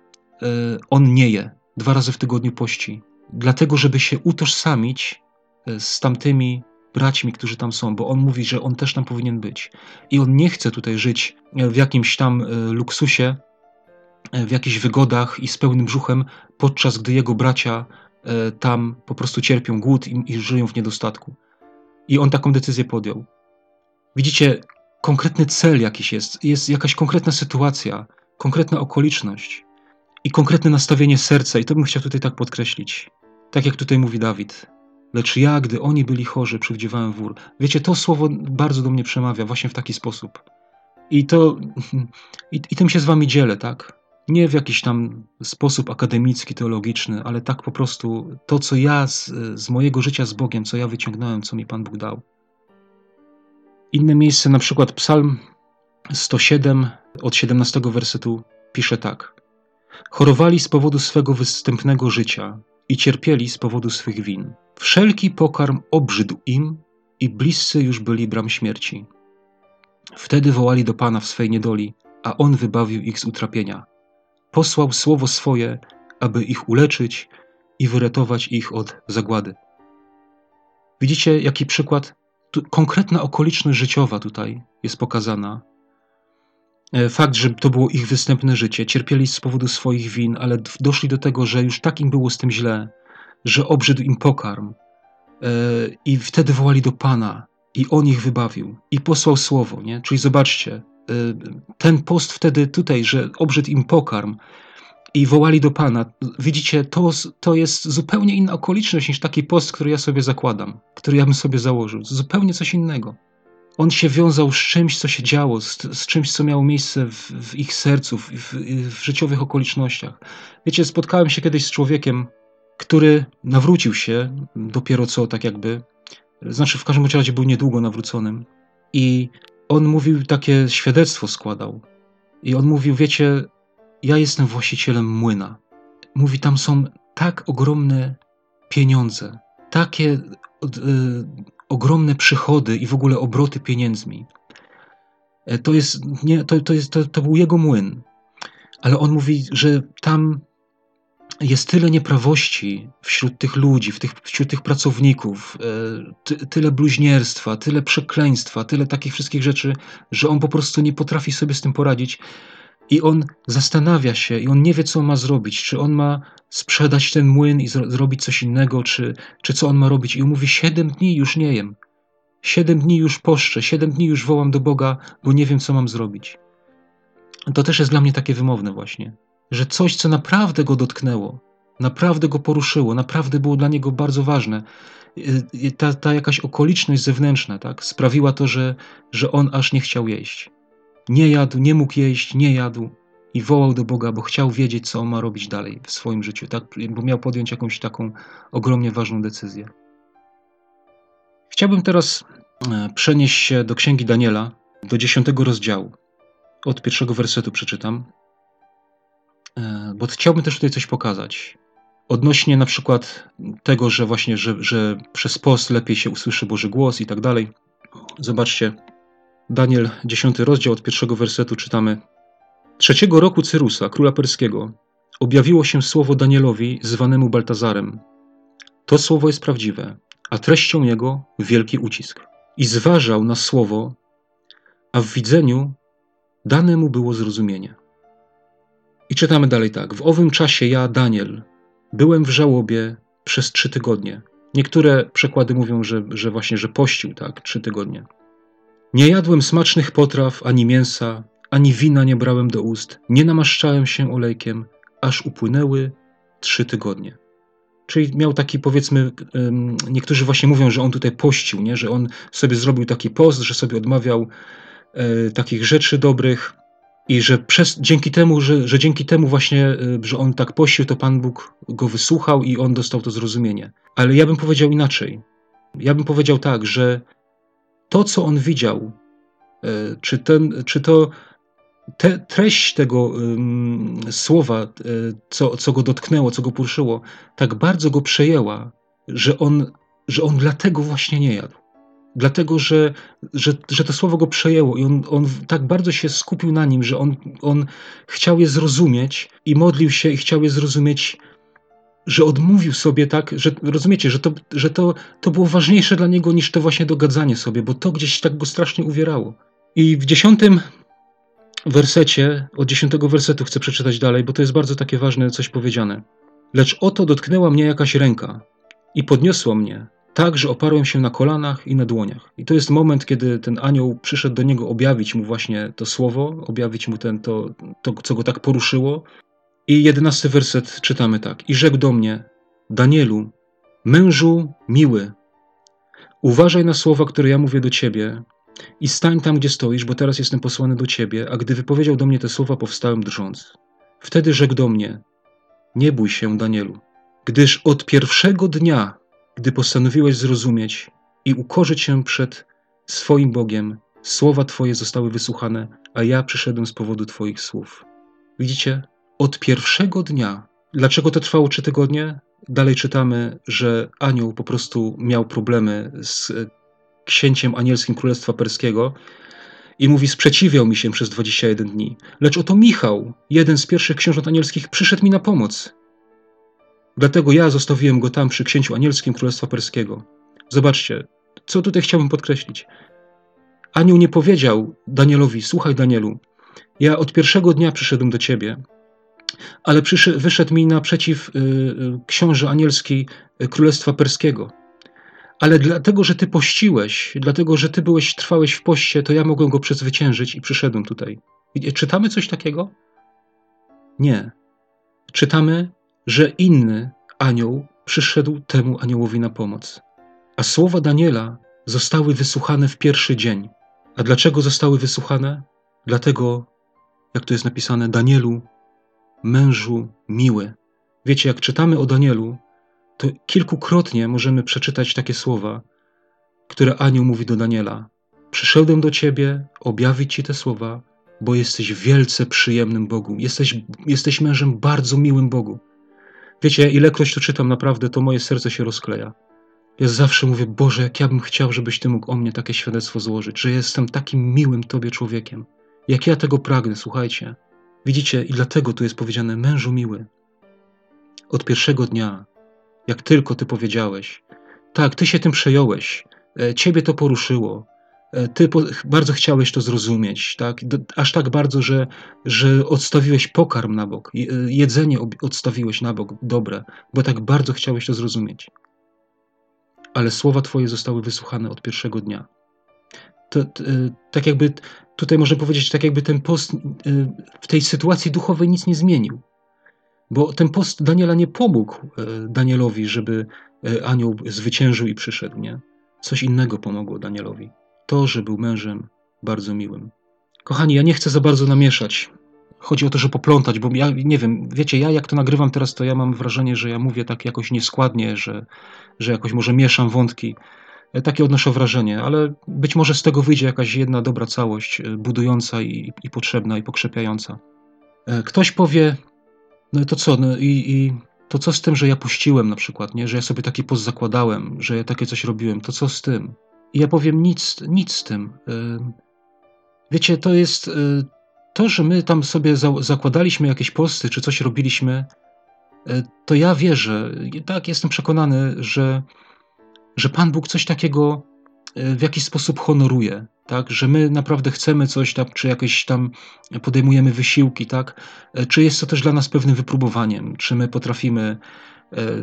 e, on nie je, dwa razy w tygodniu pości dlatego żeby się utożsamić e, z tamtymi braćmi, którzy tam są, bo on mówi, że on też tam powinien być. I on nie chce tutaj żyć e, w jakimś tam e, luksusie, w jakichś wygodach i z pełnym brzuchem, podczas gdy jego bracia tam po prostu cierpią głód i, i żyją w niedostatku. I on taką decyzję podjął. Widzicie, konkretny cel jakiś jest, jest jakaś konkretna sytuacja, konkretna okoliczność i konkretne nastawienie serca, i to bym chciał tutaj tak podkreślić. Tak jak tutaj mówi Dawid. Lecz ja, gdy oni byli chorzy, przywdziewałem wór. Wiecie, to słowo bardzo do mnie przemawia właśnie w taki sposób. I to, i, i tym się z wami dzielę, tak? Nie w jakiś tam sposób akademicki, teologiczny, ale tak po prostu to, co ja z, z mojego życia z Bogiem, co ja wyciągnąłem, co mi Pan Bóg dał. Inne miejsce, na przykład Psalm 107 od 17 wersetu pisze tak. Chorowali z powodu swego występnego życia, i cierpieli z powodu swych win. Wszelki pokarm obrzydł im i bliscy już byli bram śmierci. Wtedy wołali do Pana w swej niedoli, a On wybawił ich z utrapienia. Posłał słowo swoje, aby ich uleczyć i wyratować ich od zagłady. Widzicie, jaki przykład? Tu konkretna okoliczność życiowa tutaj jest pokazana. E, fakt, że to było ich występne życie, cierpieli z powodu swoich win, ale doszli do tego, że już tak im było z tym źle, że obrzydł im pokarm. E, I wtedy wołali do Pana, i On ich wybawił, i posłał słowo. Nie? Czyli zobaczcie, e, ten post wtedy tutaj, że obrzydł im pokarm, i wołali do Pana. Widzicie, to, to jest zupełnie inna okoliczność niż taki post, który ja sobie zakładam, który ja bym sobie założył. Zupełnie coś innego on się wiązał z czymś, co się działo, z, z czymś, co miało miejsce w, w ich sercu, w, w, życiowych okolicznościach. Wiecie, spotkałem się kiedyś z człowiekiem, który nawrócił się dopiero co, tak jakby, znaczy w każdym razie był niedługo nawróconym. I on mówił, takie świadectwo składał. I on mówił, wiecie, ja jestem właścicielem młyna. Mówi, tam są tak ogromne pieniądze, takie y, ogromne przychody i w ogóle obroty pieniędzmi. E, to, jest, nie, to, to, jest, to, to był jego młyn. Ale on mówi, że tam jest tyle nieprawości wśród tych ludzi, tych, wśród tych pracowników, e, ty, tyle bluźnierstwa, tyle przekleństwa, tyle takich wszystkich rzeczy, że on po prostu nie potrafi sobie z tym poradzić. I on zastanawia się, i on nie wie, co ma zrobić. Czy on ma sprzedać ten młyn i zrobić coś innego, czy, czy co on ma robić. I on mówi: Siedem dni już nie jem. Siedem dni już poszczę, siedem dni już wołam do Boga, bo nie wiem, co mam zrobić. To też jest dla mnie takie wymowne, właśnie, że coś, co naprawdę go dotknęło, naprawdę go poruszyło, naprawdę było dla niego bardzo ważne, ta, ta jakaś okoliczność zewnętrzna, tak, sprawiła to, że, że on aż nie chciał jeść. Nie jadł, nie mógł jeść, nie jadł i wołał do Boga, bo chciał wiedzieć, co on ma robić dalej w swoim życiu, tak? bo miał podjąć jakąś taką ogromnie ważną decyzję. Chciałbym teraz e, przenieść się do księgi Daniela, do dziesiątego rozdziału. Od pierwszego wersetu przeczytam, e, bo chciałbym też tutaj coś pokazać odnośnie na przykład tego, że właśnie, że, że przez post lepiej się usłyszy Boży głos i tak dalej. Zobaczcie, Daniel 10 rozdział od pierwszego wersetu czytamy. Trzeciego roku Cyrusa, króla perskiego, objawiło się słowo Danielowi zwanemu Baltazarem. To słowo jest prawdziwe, a treścią jego wielki ucisk. I zważał na słowo, a w widzeniu dane mu było zrozumienie. I czytamy dalej tak. W owym czasie ja, Daniel, byłem w żałobie przez trzy tygodnie. Niektóre przekłady mówią, że, że właśnie, że pościł, tak, trzy tygodnie. Nie jadłem smacznych potraw, ani mięsa, ani wina nie brałem do ust, nie namaszczałem się olejkiem, aż upłynęły trzy tygodnie. Czyli miał taki, powiedzmy, niektórzy właśnie mówią, że on tutaj pościł, nie? że on sobie zrobił taki post, że sobie odmawiał e, takich rzeczy dobrych i że przez, dzięki temu, że, że dzięki temu właśnie, e, że on tak pościł, to Pan Bóg go wysłuchał i on dostał to zrozumienie. Ale ja bym powiedział inaczej. Ja bym powiedział tak, że to, co on widział, e, czy, ten, czy to te, treść tego um, słowa, e, co, co go dotknęło, co go poruszyło, tak bardzo go przejęła, że on, że on dlatego właśnie nie jadł. Dlatego, że, że, że to słowo go przejęło i on, on tak bardzo się skupił na nim, że on, on chciał je zrozumieć i modlił się i chciał je zrozumieć, że odmówił sobie tak, że rozumiecie, że, to, że to, to było ważniejsze dla niego niż to właśnie dogadzanie sobie, bo to gdzieś tak go strasznie uwierało. I w dziesiątym wersecie, od dziesiątego wersetu chcę przeczytać dalej, bo to jest bardzo takie ważne coś powiedziane. Lecz oto dotknęła mnie jakaś ręka i podniosła mnie, tak, że oparłem się na kolanach i na dłoniach. I to jest moment, kiedy ten anioł przyszedł do niego objawić mu właśnie to słowo, objawić mu ten, to, to co go tak poruszyło. I jedenasty werset czytamy tak. I rzekł do mnie, Danielu, mężu miły, uważaj na słowa, które ja mówię do ciebie i stań tam, gdzie stoisz, bo teraz jestem posłany do ciebie. A gdy wypowiedział do mnie te słowa, powstałem drżąc. Wtedy rzekł do mnie, nie bój się, Danielu, gdyż od pierwszego dnia, gdy postanowiłeś zrozumieć i ukorzyć się przed swoim Bogiem, słowa Twoje zostały wysłuchane, a ja przyszedłem z powodu Twoich słów. Widzicie? Od pierwszego dnia. Dlaczego to trwało trzy tygodnie? Dalej czytamy, że anioł po prostu miał problemy z księciem anielskim Królestwa Perskiego i mówi: Sprzeciwiał mi się przez 21 dni. Lecz oto Michał, jeden z pierwszych książąt anielskich, przyszedł mi na pomoc. Dlatego ja zostawiłem go tam przy księciu anielskim Królestwa Perskiego. Zobaczcie, co tutaj chciałbym podkreślić. Anioł nie powiedział Danielowi: Słuchaj, Danielu, ja od pierwszego dnia przyszedłem do ciebie, ale przyszedł, wyszedł mi naprzeciw y, y, książę anielski Królestwa Perskiego ale dlatego, że ty pościłeś, dlatego, że ty byłeś, trwałeś w poście, to ja mogłem go przezwyciężyć i przyszedłem tutaj. Czytamy coś takiego? Nie. Czytamy, że inny anioł przyszedł temu aniołowi na pomoc. A słowa Daniela zostały wysłuchane w pierwszy dzień. A dlaczego zostały wysłuchane? Dlatego, jak to jest napisane, Danielu, mężu miły. Wiecie, jak czytamy o Danielu, to kilkukrotnie możemy przeczytać takie słowa, które anioł mówi do Daniela. Przyszedłem do ciebie objawić ci te słowa, bo jesteś wielce przyjemnym Bogu. Jesteś, jesteś mężem bardzo miłym Bogu. Wiecie, ilekroć to czytam, naprawdę to moje serce się rozkleja. Ja zawsze mówię, Boże, jak ja bym chciał, żebyś Ty mógł o mnie takie świadectwo złożyć, że jestem takim miłym Tobie człowiekiem. Jak ja tego pragnę, słuchajcie. Widzicie, i dlatego tu jest powiedziane, mężu miły. Od pierwszego dnia, jak tylko ty powiedziałeś. Tak, ty się tym przejąłeś, e, ciebie to poruszyło, e, ty bardzo chciałeś to zrozumieć, tak? aż tak bardzo, że, że odstawiłeś pokarm na bok, e, jedzenie odstawiłeś na bok, dobre, bo tak bardzo chciałeś to zrozumieć. Ale słowa Twoje zostały wysłuchane od pierwszego dnia. To, to, tak jakby, tutaj można powiedzieć, tak jakby ten post w tej sytuacji duchowej nic nie zmienił. Bo ten post Daniela nie pomógł e, Danielowi, żeby e, anioł zwyciężył i przyszedł, nie? Coś innego pomogło Danielowi. To, że był mężem bardzo miłym. Kochani, ja nie chcę za bardzo namieszać. Chodzi o to, że poplątać, bo ja nie wiem, wiecie, ja jak to nagrywam teraz, to ja mam wrażenie, że ja mówię tak jakoś nieskładnie, że, że jakoś może mieszam wątki. E, takie odnoszę wrażenie, ale być może z tego wyjdzie jakaś jedna dobra całość, budująca i, i potrzebna i pokrzepiająca. Ktoś powie, no to co? No i, i to co z tym, że ja puściłem na przykład, nie? że ja sobie taki post zakładałem, że ja takie coś robiłem, to co z tym? I ja powiem nic, nic z tym. Wiecie, to jest to, że my tam sobie zakładaliśmy jakieś posty, czy coś robiliśmy, to ja wierzę, tak jestem przekonany, że, że Pan Bóg coś takiego y, w jakiś sposób honoruje, tak, że my naprawdę chcemy coś tam, czy jakieś tam podejmujemy wysiłki, tak, czy jest to też dla nas pewnym wypróbowaniem, czy my potrafimy,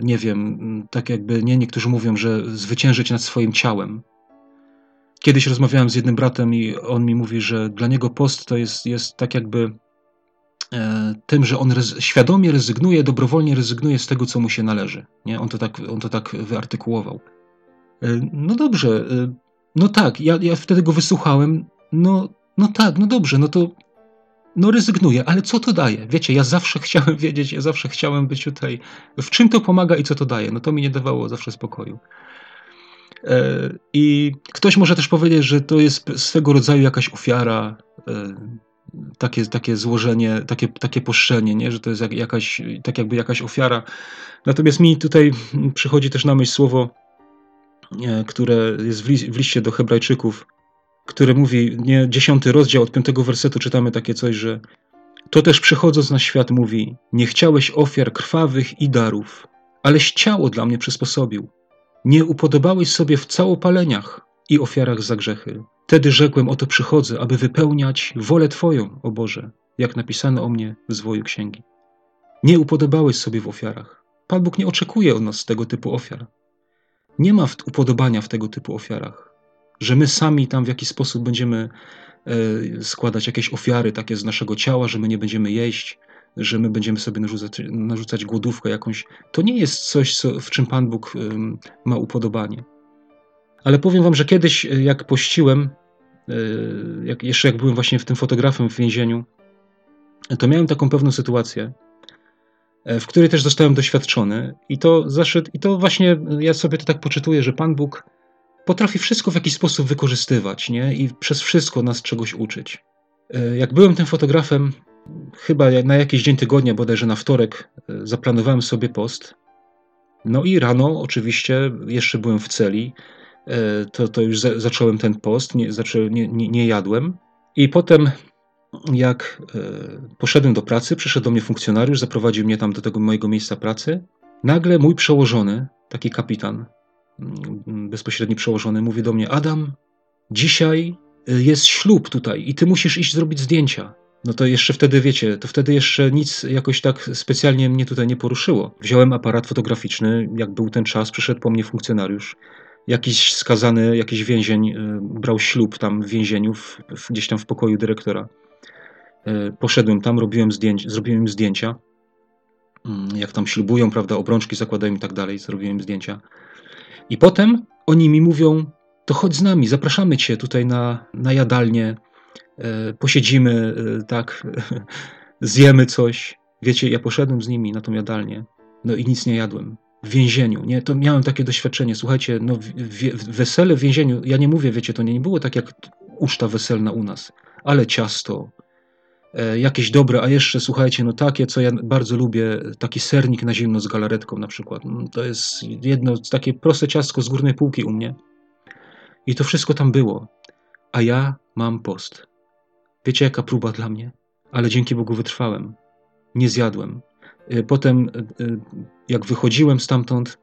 nie wiem, tak jakby, nie, niektórzy mówią, że zwyciężyć nad swoim ciałem, Kiedyś rozmawiałem z jednym bratem i on mi mówi, że dla niego post to jest, jest tak jakby e, tym, że on świadomie rezygnuje, dobrowolnie rezygnuje z tego, co mu się należy. Nie? On, to tak, on to tak wyartykułował. E, no dobrze, e, no tak, ja, ja wtedy go wysłuchałem, no, no tak, no dobrze, no to no rezygnuję, ale co to daje? Wiecie, ja zawsze chciałem wiedzieć, ja zawsze chciałem być tutaj, w czym to pomaga i co to daje. No to mi nie dawało zawsze spokoju. E, I ktoś może też powiedzieć, że to jest swego rodzaju jakaś ofiara, takie, takie złożenie, takie, takie poszczenie, nie? że to jest jakaś, tak jakby jakaś ofiara. Natomiast mi tutaj przychodzi też na myśl słowo, które jest w liście do Hebrajczyków, które mówi, nie, dziesiąty rozdział od piątego wersetu czytamy takie coś, że to też przychodząc na świat mówi, nie chciałeś ofiar krwawych i darów, aleś ciało dla mnie przysposobił. Nie upodobałeś sobie w całopaleniach i ofiarach za grzechy. Wtedy rzekłem, oto przychodzę, aby wypełniać wolę Twoją, o Boże, jak napisano o mnie w zwoju księgi. Nie upodobałeś sobie w ofiarach. Pan Bóg nie oczekuje od nas tego typu ofiar. Nie ma upodobania w tego typu ofiarach, że my sami tam w jakiś sposób będziemy e, składać jakieś ofiary takie z naszego ciała, że my nie będziemy jeść, że my będziemy sobie narzucać, narzucać głodówkę jakąś. To nie jest coś, co, w czym Pan Bóg ma upodobanie. Ale powiem wam, że kiedyś, e, jak pościłem, e, jak, jeszcze jak byłem właśnie w tym fotografem w więzieniu, to miałem taką pewną sytuację, w której też zostałem doświadczony. I to zaszedł, i to właśnie ja sobie to tak poczytuję, że Pan Bóg potrafi wszystko w jakiś sposób wykorzystywać, nie? I przez wszystko nas czegoś uczyć. Jak byłem tym fotografem, chyba na jakiś dzień tygodnia, bodajże na wtorek, e, zaplanowałem sobie post. No i rano, oczywiście, jeszcze byłem w celi, e, to, to już za, zacząłem ten post, nie, zaczą, nie, nie, nie jadłem. I potem, jak e, poszedłem do pracy, przyszedł do mnie funkcjonariusz, zaprowadził mnie tam do tego mojego miejsca pracy. Nagle mój przełożony, taki kapitan, mm, bezpośredni przełożony, mówi do mnie: Adam, dzisiaj jest ślub tutaj i ty musisz iść zrobić zdjęcia. No to jeszcze wtedy, wiecie, to wtedy jeszcze nic jakoś tak specjalnie mnie tutaj nie poruszyło. Wziąłem aparat fotograficzny, jak był ten czas, przyszedł po mnie funkcjonariusz. Jakiś skazany, jakiś więzień e, brał ślub tam w więzieniu, w, gdzieś tam w pokoju dyrektora. E, poszedłem tam, robiłem zdjęcia, zrobiłem im zdjęcia. Mm, jak tam ślubują, prawda, obrączki zakładają i tak dalej, zrobiłem zdjęcia. I potem oni mi mówią, to chodź z nami, zapraszamy cię tutaj na, na jadalnię, E, posiedzimy, e, tak, zjemy coś. Wiecie, ja poszedłem z nimi na tą jadalnię, no i nic nie jadłem. W więzieniu, nie? To miałem takie doświadczenie. Słuchajcie, no, wesele w więzieniu, ja nie mówię, wiecie, to nie, nie było tak jak uczta weselna u nas, ale ciasto, jakieś dobre, a jeszcze słuchajcie, no takie, co ja bardzo lubię, taki sernik na zimno z galaretką na przykład. Mm, to jest jedno takie proste ciastko z górnej półki u mnie. I to wszystko tam było. A ja mam post. Wiecie, jaka próba dla mnie? Ale dzięki Bogu wytrwałem. Nie zjadłem. Y, potem, y, jak wychodziłem stamtąd,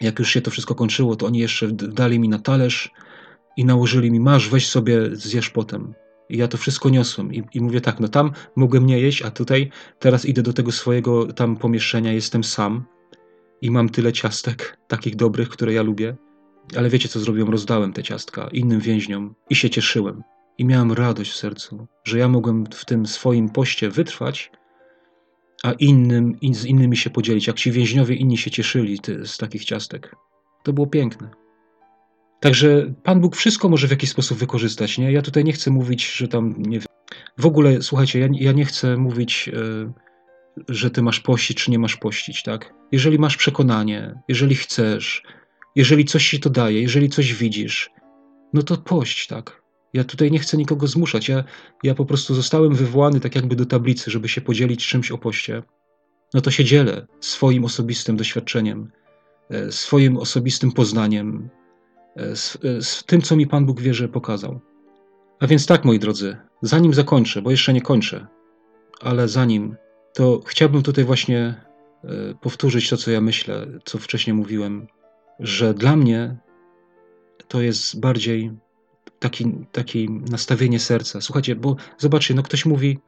jak już się to wszystko kończyło, to oni jeszcze dali mi na talerz i nałożyli mi, masz, weź sobie, zjesz potem. I ja to wszystko niosłem. I, I, mówię tak, no tam mogłem nie jeść, a tutaj teraz idę do tego swojego tam pomieszczenia, jestem sam i mam tyle ciastek, takich dobrych, które ja lubię. Ale wiecie, co zrobiłem? Rozdałem te ciastka innym więźniom i się cieszyłem. I miałem radość w sercu, że ja mogłem w tym swoim poście wytrwać, a innym, in, z innymi się podzielić. Jak ci więźniowie inni się cieszyli ty, z takich ciastek. To było piękne. Także Pan Bóg wszystko może w jakiś sposób wykorzystać. Nie? Ja tutaj nie chcę mówić, że tam. Nie w ogóle, słuchajcie, ja, ja nie chcę mówić, yy, że ty masz pościć, czy nie masz pościć. Tak? Jeżeli masz przekonanie, jeżeli chcesz, jeżeli coś ci to daje, jeżeli coś widzisz, no to pość, tak. Ja tutaj nie chcę nikogo zmuszać. Ja, ja po prostu zostałem wywołany tak jakby do tablicy, żeby się podzielić czymś o poście. no to się dzielę swoim osobistym doświadczeniem, e, swoim osobistym poznaniem, z, e, z tym, co mi Pan Bóg wie, że pokazał. A więc tak, moi drodzy, zanim zakończę, bo jeszcze nie kończę, ale zanim, to chciałbym tutaj właśnie powtórzyć to, co ja myślę, co wcześniej mówiłem, że dla mnie to jest bardziej taki, takie nastawienie serca. Słuchajcie, bo zobaczcie, no ktoś mówi,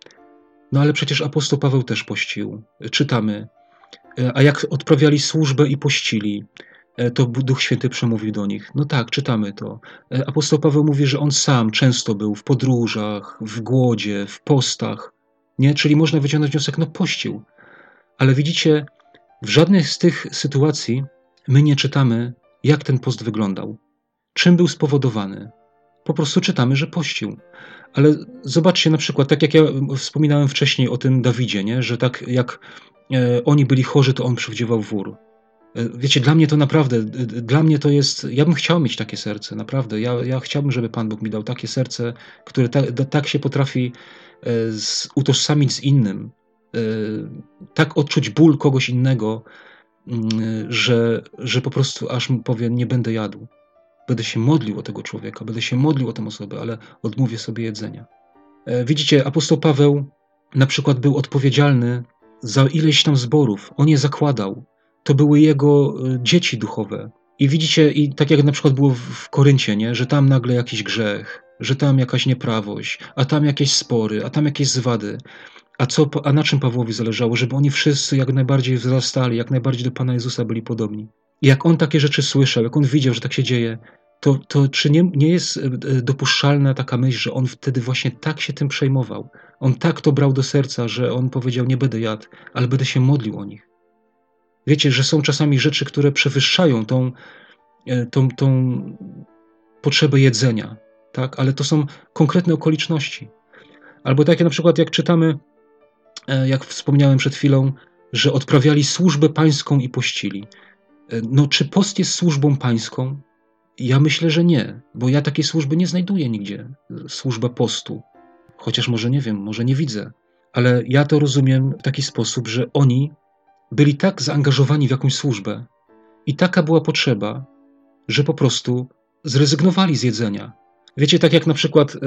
no ale przecież apostoł Paweł też pościł. Czytamy. A jak odprawiali służbę i pościli, to Duch Święty przemówił do nich. No tak, czytamy to. Apostoł Paweł mówi, że on sam często był w podróżach, w głodzie, w postach. Nie? Czyli można wyciągnąć wniosek, no pościł. Ale widzicie, w żadnej z tych sytuacji my nie czytamy, jak ten post wyglądał, czym był spowodowany. Po prostu czytamy, że pościł. Ale zobaczcie na przykład, tak jak ja wspominałem wcześniej o tym Dawidzie, nie? że tak jak e, oni byli chorzy, to on przywdziewał wór. E, wiecie, dla mnie to naprawdę, dla mnie to jest, ja bym chciał mieć takie serce, naprawdę. Ja, ja chciałbym, żeby Pan Bóg mi dał takie serce, które tak, się potrafi e, z, utożsamić z innym, e, tak odczuć ból kogoś innego, mm, że, że po prostu aż mu powie, nie będę jadł. Będę się modlił o tego człowieka, będę się modlił o tę osobę, ale odmówię sobie jedzenia. Widzicie, apostoł Paweł na przykład był odpowiedzialny za ileś tam zborów. On je zakładał. To były jego e, dzieci duchowe. I widzicie, i tak jak na przykład było w Koryncie, nie? że tam nagle jakiś grzech, że tam jakaś nieprawość, a tam jakieś spory, a tam jakieś zwady. A, co, a na czym Pawłowi zależało? Żeby oni wszyscy jak najbardziej wzrastali, jak najbardziej do Pana Jezusa byli podobni. I jak on takie rzeczy słyszał, jak on widział, że tak się dzieje, to, to czy nie, nie jest e, e, dopuszczalna taka myśl, że on wtedy właśnie tak się tym przejmował? On tak to brał do serca, że on powiedział: Nie będę jadł, ale będę się modlił o nich. Wiecie, że są czasami rzeczy, które przewyższają tą, e, tą, tą potrzebę jedzenia, tak? ale to są konkretne okoliczności. Albo takie na przykład, jak czytamy, jak wspomniałem przed chwilą, że odprawiali służbę pańską i pościli. No, czy post jest służbą pańską? Ja myślę, że nie, bo ja takiej służby nie znajduję nigdzie. Służba postu. Chociaż może nie wiem, może nie widzę. Ale ja to rozumiem w taki sposób, że oni byli tak zaangażowani w jakąś służbę i taka była potrzeba, że po prostu zrezygnowali z jedzenia. Wiecie, tak jak na przykład y,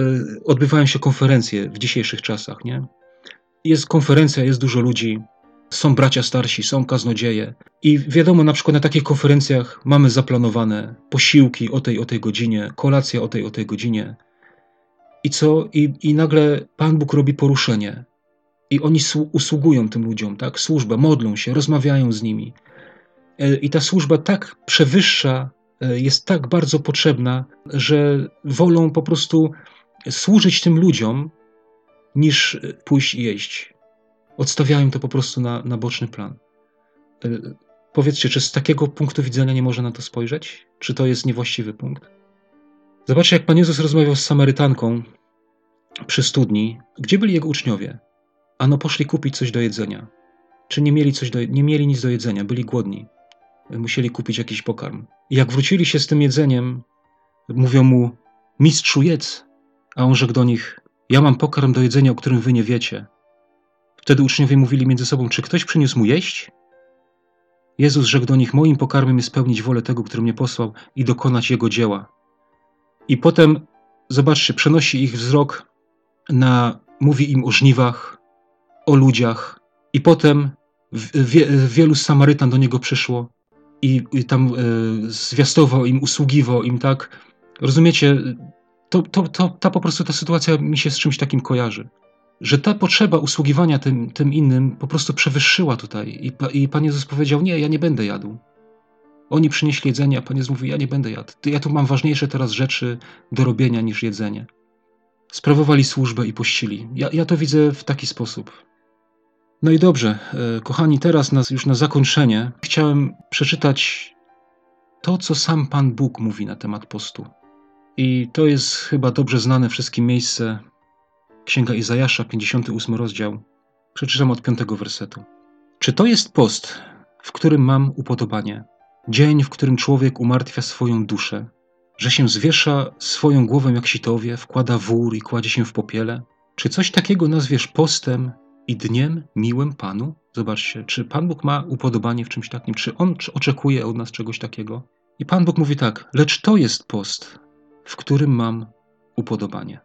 odbywają się konferencje w dzisiejszych czasach, nie? Jest konferencja, jest dużo ludzi, są bracia starsi, są kaznodzieje. I wiadomo, na przykład na takich konferencjach mamy zaplanowane posiłki o tej o tej godzinie, kolacja o tej o tej godzinie. I co? I, i nagle Pan Bóg robi poruszenie. I oni usługują tym ludziom, tak? Służbę, modlą się, rozmawiają z nimi. E, I ta służba tak przewyższa, e, jest tak bardzo potrzebna, że wolą po prostu służyć tym ludziom, niż pójść i jeść odstawiają to po prostu na, na boczny plan. E, powiedzcie, czy z takiego punktu widzenia nie można na to spojrzeć? Czy to jest niewłaściwy punkt? Zobaczcie, jak Pan Jezus rozmawiał z Samarytanką przy studni. Gdzie byli jego uczniowie? Ano poszli kupić coś do jedzenia. Czy nie mieli, coś do, nie mieli nic do jedzenia, byli głodni. Musieli kupić jakiś pokarm. I jak wrócili się z tym jedzeniem, mówią mu, mistrzu jedz. A on rzekł do nich, ja mam pokarm do jedzenia, o którym wy nie wiecie. Wtedy uczniowie mówili między sobą: Czy ktoś przyniósł mu jeść? Jezus rzekł do nich: Moim pokarmem jest spełnić wolę tego, który mnie posłał i dokonać jego dzieła. I potem, zobaczcie, przenosi ich wzrok na, mówi im o żniwach, o ludziach. I potem wie, wielu Samarytan do niego przyszło i, i tam e, zwiastował im, usługiwał im, tak? Rozumiecie? To, to, to, ta po prostu ta sytuacja mi się z czymś takim kojarzy że ta potrzeba usługiwania tym, tym innym po prostu przewyższyła tutaj. I, I Pan Jezus powiedział: Nie, ja nie będę jadł. Oni przynieśli jedzenie, a Pan Jezus mówi: Ja nie będę jadł. Ja tu mam ważniejsze teraz rzeczy do robienia niż jedzenie. Sprawowali służbę i pościli. Ja, ja to widzę w taki sposób. No i dobrze, e, kochani, teraz nas już na zakończenie chciałem przeczytać to, co sam Pan Bóg mówi na temat postu. I to jest chyba dobrze znane wszystkim miejsce Księga Izajasza, 58 rozdział. Przeczytam od 5 wersetu. Czy to jest post, w którym mam upodobanie? Dzień, w którym człowiek umartwia swoją duszę, że się zwiesza swoją głowę jak sitowie, wkłada wór i kładzie się w popiele? Czy coś takiego nazwiesz postem, i dniem miłym Panu? Zobaczcie, czy Pan Bóg ma upodobanie w czymś takim? Czy On oczekuje od nas czegoś takiego? I Pan Bóg mówi tak, lecz to jest post, w którym mam upodobanie.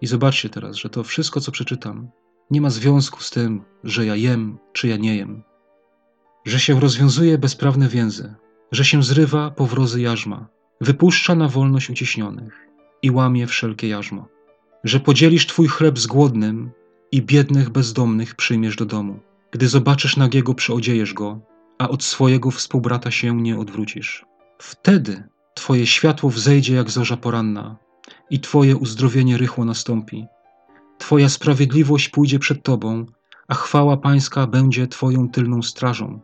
I zobaczcie teraz, że to wszystko, co przeczytam, nie ma związku z tym, że ja jem, czy ja nie jem. Że się rozwiązuje bezprawne więzy, że się zrywa powrozy jarzma, wypuszcza na wolność uciśnionych i łamie wszelkie jarzmo. Że podzielisz twój chleb z głodnym i biednych bezdomnych przyjmiesz do domu. Gdy zobaczysz nagiego, przyodziejesz go, a od swojego współbrata się nie odwrócisz. Wtedy twoje światło wzejdzie jak zorza poranna i twoje uzdrowienie rychło nastąpi. Twoja sprawiedliwość pójdzie przed tobą, a chwała pańska będzie twoją tylną strażą.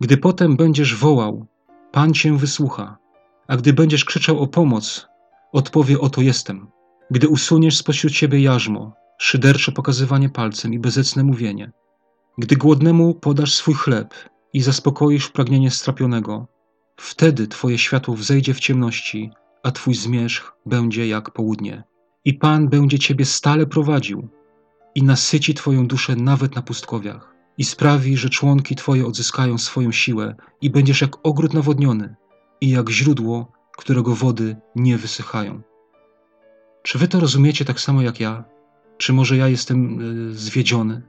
Gdy potem będziesz wołał, Pan cię wysłucha, a gdy będziesz krzyczał o pomoc, odpowie oto jestem. Gdy usuniesz spośród siebie jarzmo, szydercze pokazywanie palcem i bezecne mówienie, gdy głodnemu podasz swój chleb i zaspokoisz pragnienie strapionego, wtedy twoje światło wzejdzie w ciemności, a twój zmierzch będzie jak południe. I Pan będzie ciebie stale prowadził i nasyci twoją duszę nawet na pustkowiach i sprawi, że członki twoje odzyskają swoją siłę i będziesz jak ogród nawodniony i jak źródło, którego wody nie wysychają. Czy wy to rozumiecie tak samo jak ja? Czy może ja jestem y, zwiedziony?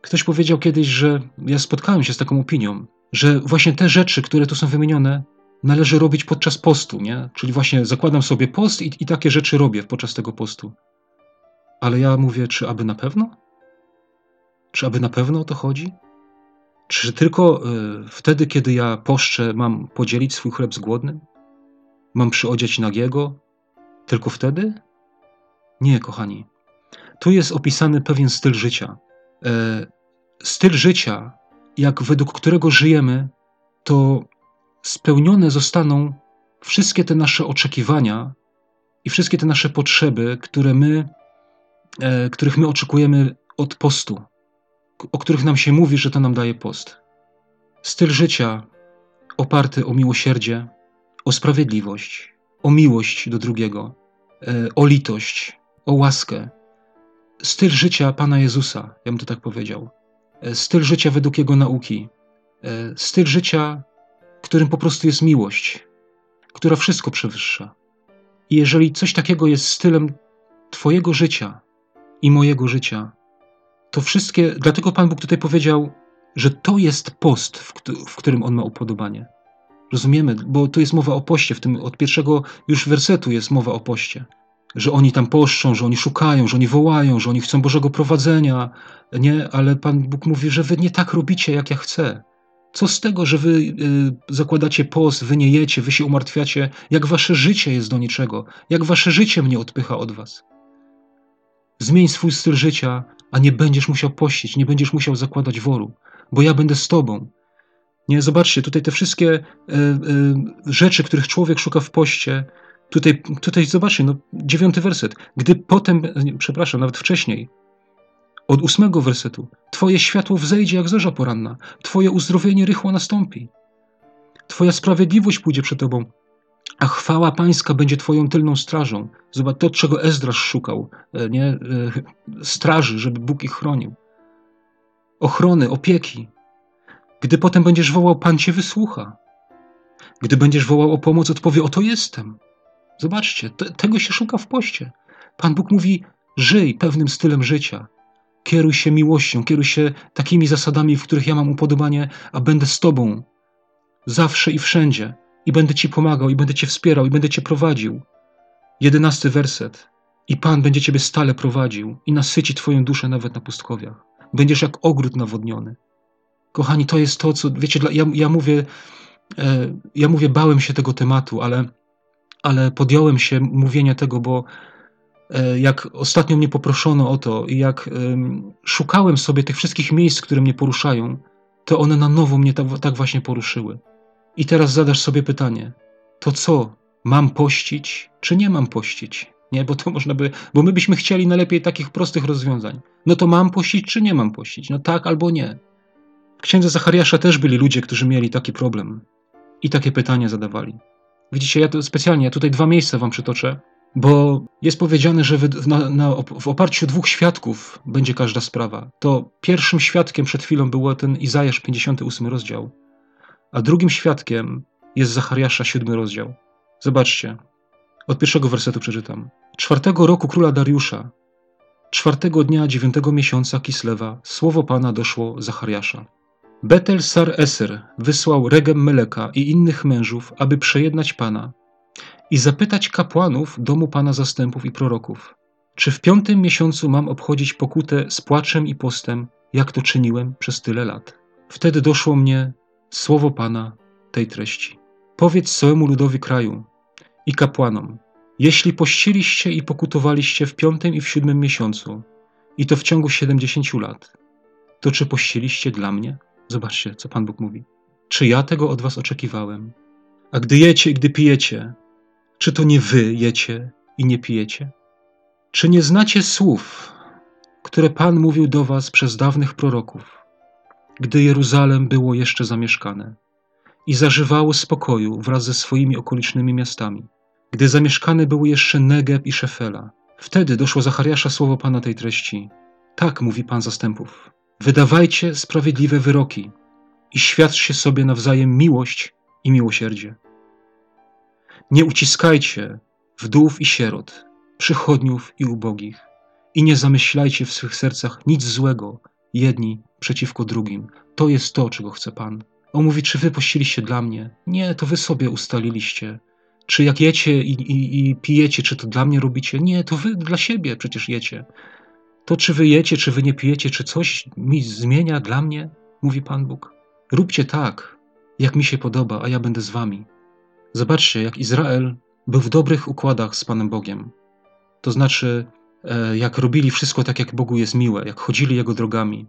Ktoś powiedział kiedyś, że ja spotkałem się z taką opinią, że właśnie te rzeczy, które tu są wymienione, należy robić podczas postu, nie? Czyli właśnie zakładam sobie post i, i takie rzeczy robię podczas tego postu. Ale ja mówię, czy aby na pewno? Czy aby na pewno o to chodzi? Czy tylko y, wtedy, kiedy ja poszczę, mam podzielić swój chleb z głodnym? Mam przyodziać nagiego? Tylko wtedy? Nie, kochani. Tu jest opisany pewien styl życia. E, styl życia, jak według którego żyjemy, to spełnione zostaną wszystkie te nasze oczekiwania i wszystkie te nasze potrzeby, które my, e, których my oczekujemy od postu, o których nam się mówi, że to nam daje post. Styl życia oparty o miłosierdzie, o sprawiedliwość, o miłość do drugiego, e, o litość, o łaskę. Styl życia Pana Jezusa, ja bym to tak powiedział. E, styl życia według Jego nauki. Styl życia którym po prostu jest miłość, która wszystko przewyższa. I jeżeli coś takiego jest stylem Twojego życia i mojego życia, to wszystkie, dlatego Pan Bóg tutaj powiedział, że to jest post, w, którym On ma upodobanie. Rozumiemy, bo tu jest mowa o poście, w tym od pierwszego już wersetu jest mowa o poście. Że oni tam poszczą, że oni szukają, że oni wołają, że oni chcą Bożego prowadzenia, nie? Ale Pan Bóg mówi, że wy nie tak robicie, jak ja chcę. Co z tego, że wy y, zakładacie post, wy nie jecie, wy się umartwiacie, jak wasze życie jest do niczego, jak wasze życie mnie odpycha od was. Zmień swój styl życia, a nie będziesz musiał pościć, nie będziesz musiał zakładać woru, bo ja będę z tobą. Nie, zobaczcie, tutaj te wszystkie y, y, rzeczy, których człowiek szuka w poście, tutaj, tutaj zobaczcie, no, dziewiąty werset. Gdy potem, przepraszam, nawet wcześniej, od ósmego wersetu. Twoje światło wzejdzie jak zorza poranna, Twoje uzdrowienie rychło nastąpi. Twoja sprawiedliwość pójdzie przed Tobą, a chwała Pańska będzie Twoją tylną strażą. Zobacz to, czego Ezdrasz szukał, e, nie? E, straży, żeby Bóg ich chronił. Ochrony, opieki. Gdy potem będziesz wołał, Pan Cię wysłucha. Gdy będziesz wołał o pomoc, odpowie, oto jestem. Zobaczcie, te, tego się szuka w poście. Pan Bóg mówi, żyj pewnym stylem życia. Kieruj się miłością, kieruj się takimi zasadami, w których ja mam upodobanie, a będę z Tobą zawsze i wszędzie. I będę Ci pomagał, i będę Cię wspierał, i będę Cię prowadził. Jedenasty werset. I Pan będzie Ciebie stale prowadził i nasyci Twoją duszę nawet na pustkowiach. Będziesz jak ogród nawodniony. Kochani, to jest to, co, wiecie, ja, ja mówię, e, ja mówię, bałem się tego tematu, ale, ale podjąłem się mówienia tego, bo E, jak ostatnio mnie poproszono o to i jak szukałem sobie tych wszystkich miejsc, które mnie poruszają, to one na nowo mnie tak, tak właśnie poruszyły. I teraz zadasz sobie pytanie: to co? Mam pościć, czy nie mam pościć? Nie, bo to można by, bo my byśmy chcieli najlepiej takich prostych rozwiązań. No to mam pościć, czy nie mam pościć? No tak albo nie. W księdze Zachariasza też byli ludzie, którzy mieli taki problem i takie pytania zadawali. Widzicie, ja to specjalnie, ja tutaj dwa miejsca wam przytoczę, Bo jest powiedziane, że w, na, na, w oparciu dwóch świadków będzie każda sprawa. To pierwszym świadkiem przed chwilą był ten Izajasz 58 rozdział, a drugim świadkiem jest Zachariasza 7 rozdział. Zobaczcie, od pierwszego wersetu przeczytam. Czwartego roku króla Dariusza, czwartego dnia dziewiątego miesiąca Kislewa, słowo Pana doszło Zachariasza. Betel Sar Eser wysłał Regem Meleka i innych mężów, aby przejednać Pana i zapytać kapłanów domu Pana zastępów i proroków, czy w piątym miesiącu mam obchodzić pokutę z płaczem i postem, jak to czyniłem przez tyle lat. Wtedy doszło mnie słowo Pana tej treści. Powiedz całemu ludowi kraju i kapłanom, jeśli pościliście i pokutowaliście w piątym i w siódmym miesiącu, i to w ciągu siedemdziesięciu lat, to czy pościliście dla mnie? Zobaczcie, co Pan Bóg mówi. Czy ja tego od was oczekiwałem? A gdy jecie i gdy pijecie, czy to nie wy jecie i nie pijecie? Czy nie znacie słów, które Pan mówił do was przez dawnych proroków, gdy Jeruzalem było jeszcze zamieszkane i zażywało spokoju wraz ze swoimi okolicznymi miastami, gdy zamieszkane były jeszcze Negeb i Szefela? Wtedy doszło Zachariasza słowo Pana tej treści. Tak mówi Pan zastępów. Wydawajcie sprawiedliwe wyroki i świadczcie sobie nawzajem miłość i miłosierdzie. Nie uciskajcie wdów i sierot, przychodniów i ubogich i nie zamyślajcie w swych sercach nic złego jedni przeciwko drugim. To jest to, czego chce Pan. On mówi, czy wy pościliście dla mnie? Nie, to wy sobie ustaliliście. Czy jak jecie i, i, i pijecie, czy to dla mnie robicie? Nie, to wy dla siebie przecież jecie. To czy wy jecie, czy wy nie pijecie, czy coś mi zmienia dla mnie, mówi Pan Bóg. Róbcie tak, jak mi się podoba, a ja będę z wami. Zobaczcie, jak Izrael był w dobrych układach z Panem Bogiem. To znaczy, e, jak robili wszystko tak, jak Bogu jest miłe, jak chodzili Jego drogami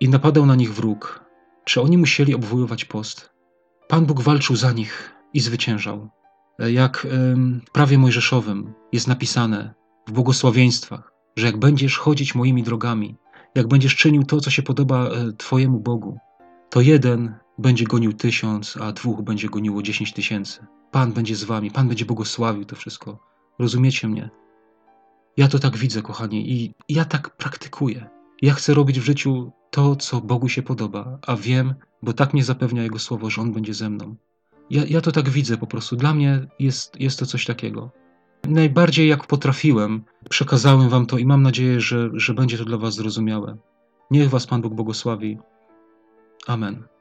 i napadał na nich wróg. Czy oni musieli obwoływać post? Pan Bóg walczył za nich i zwyciężał. E, jak w prawie mojżeszowym jest napisane w błogosławieństwach, że jak będziesz chodzić moimi drogami, jak będziesz czynił to, co się podoba e, Twojemu Bogu, to jeden będzie gonił tysiąc, a dwóch będzie goniło dziesięć tysięcy. Pan będzie z wami, Pan będzie błogosławił to wszystko. Rozumiecie mnie? Ja to tak widzę, kochani, i ja tak praktykuję. Ja chcę robić w życiu to, co Bogu się podoba, a wiem, bo tak mnie zapewnia Jego słowo, że On będzie ze mną. Ja, ja to tak widzę po prostu. Dla mnie jest, jest to coś takiego. Najbardziej jak potrafiłem, przekazałem Wam to i mam nadzieję, że, że będzie to dla Was zrozumiałe. Niech Was Pan Bóg błogosławi. Amen.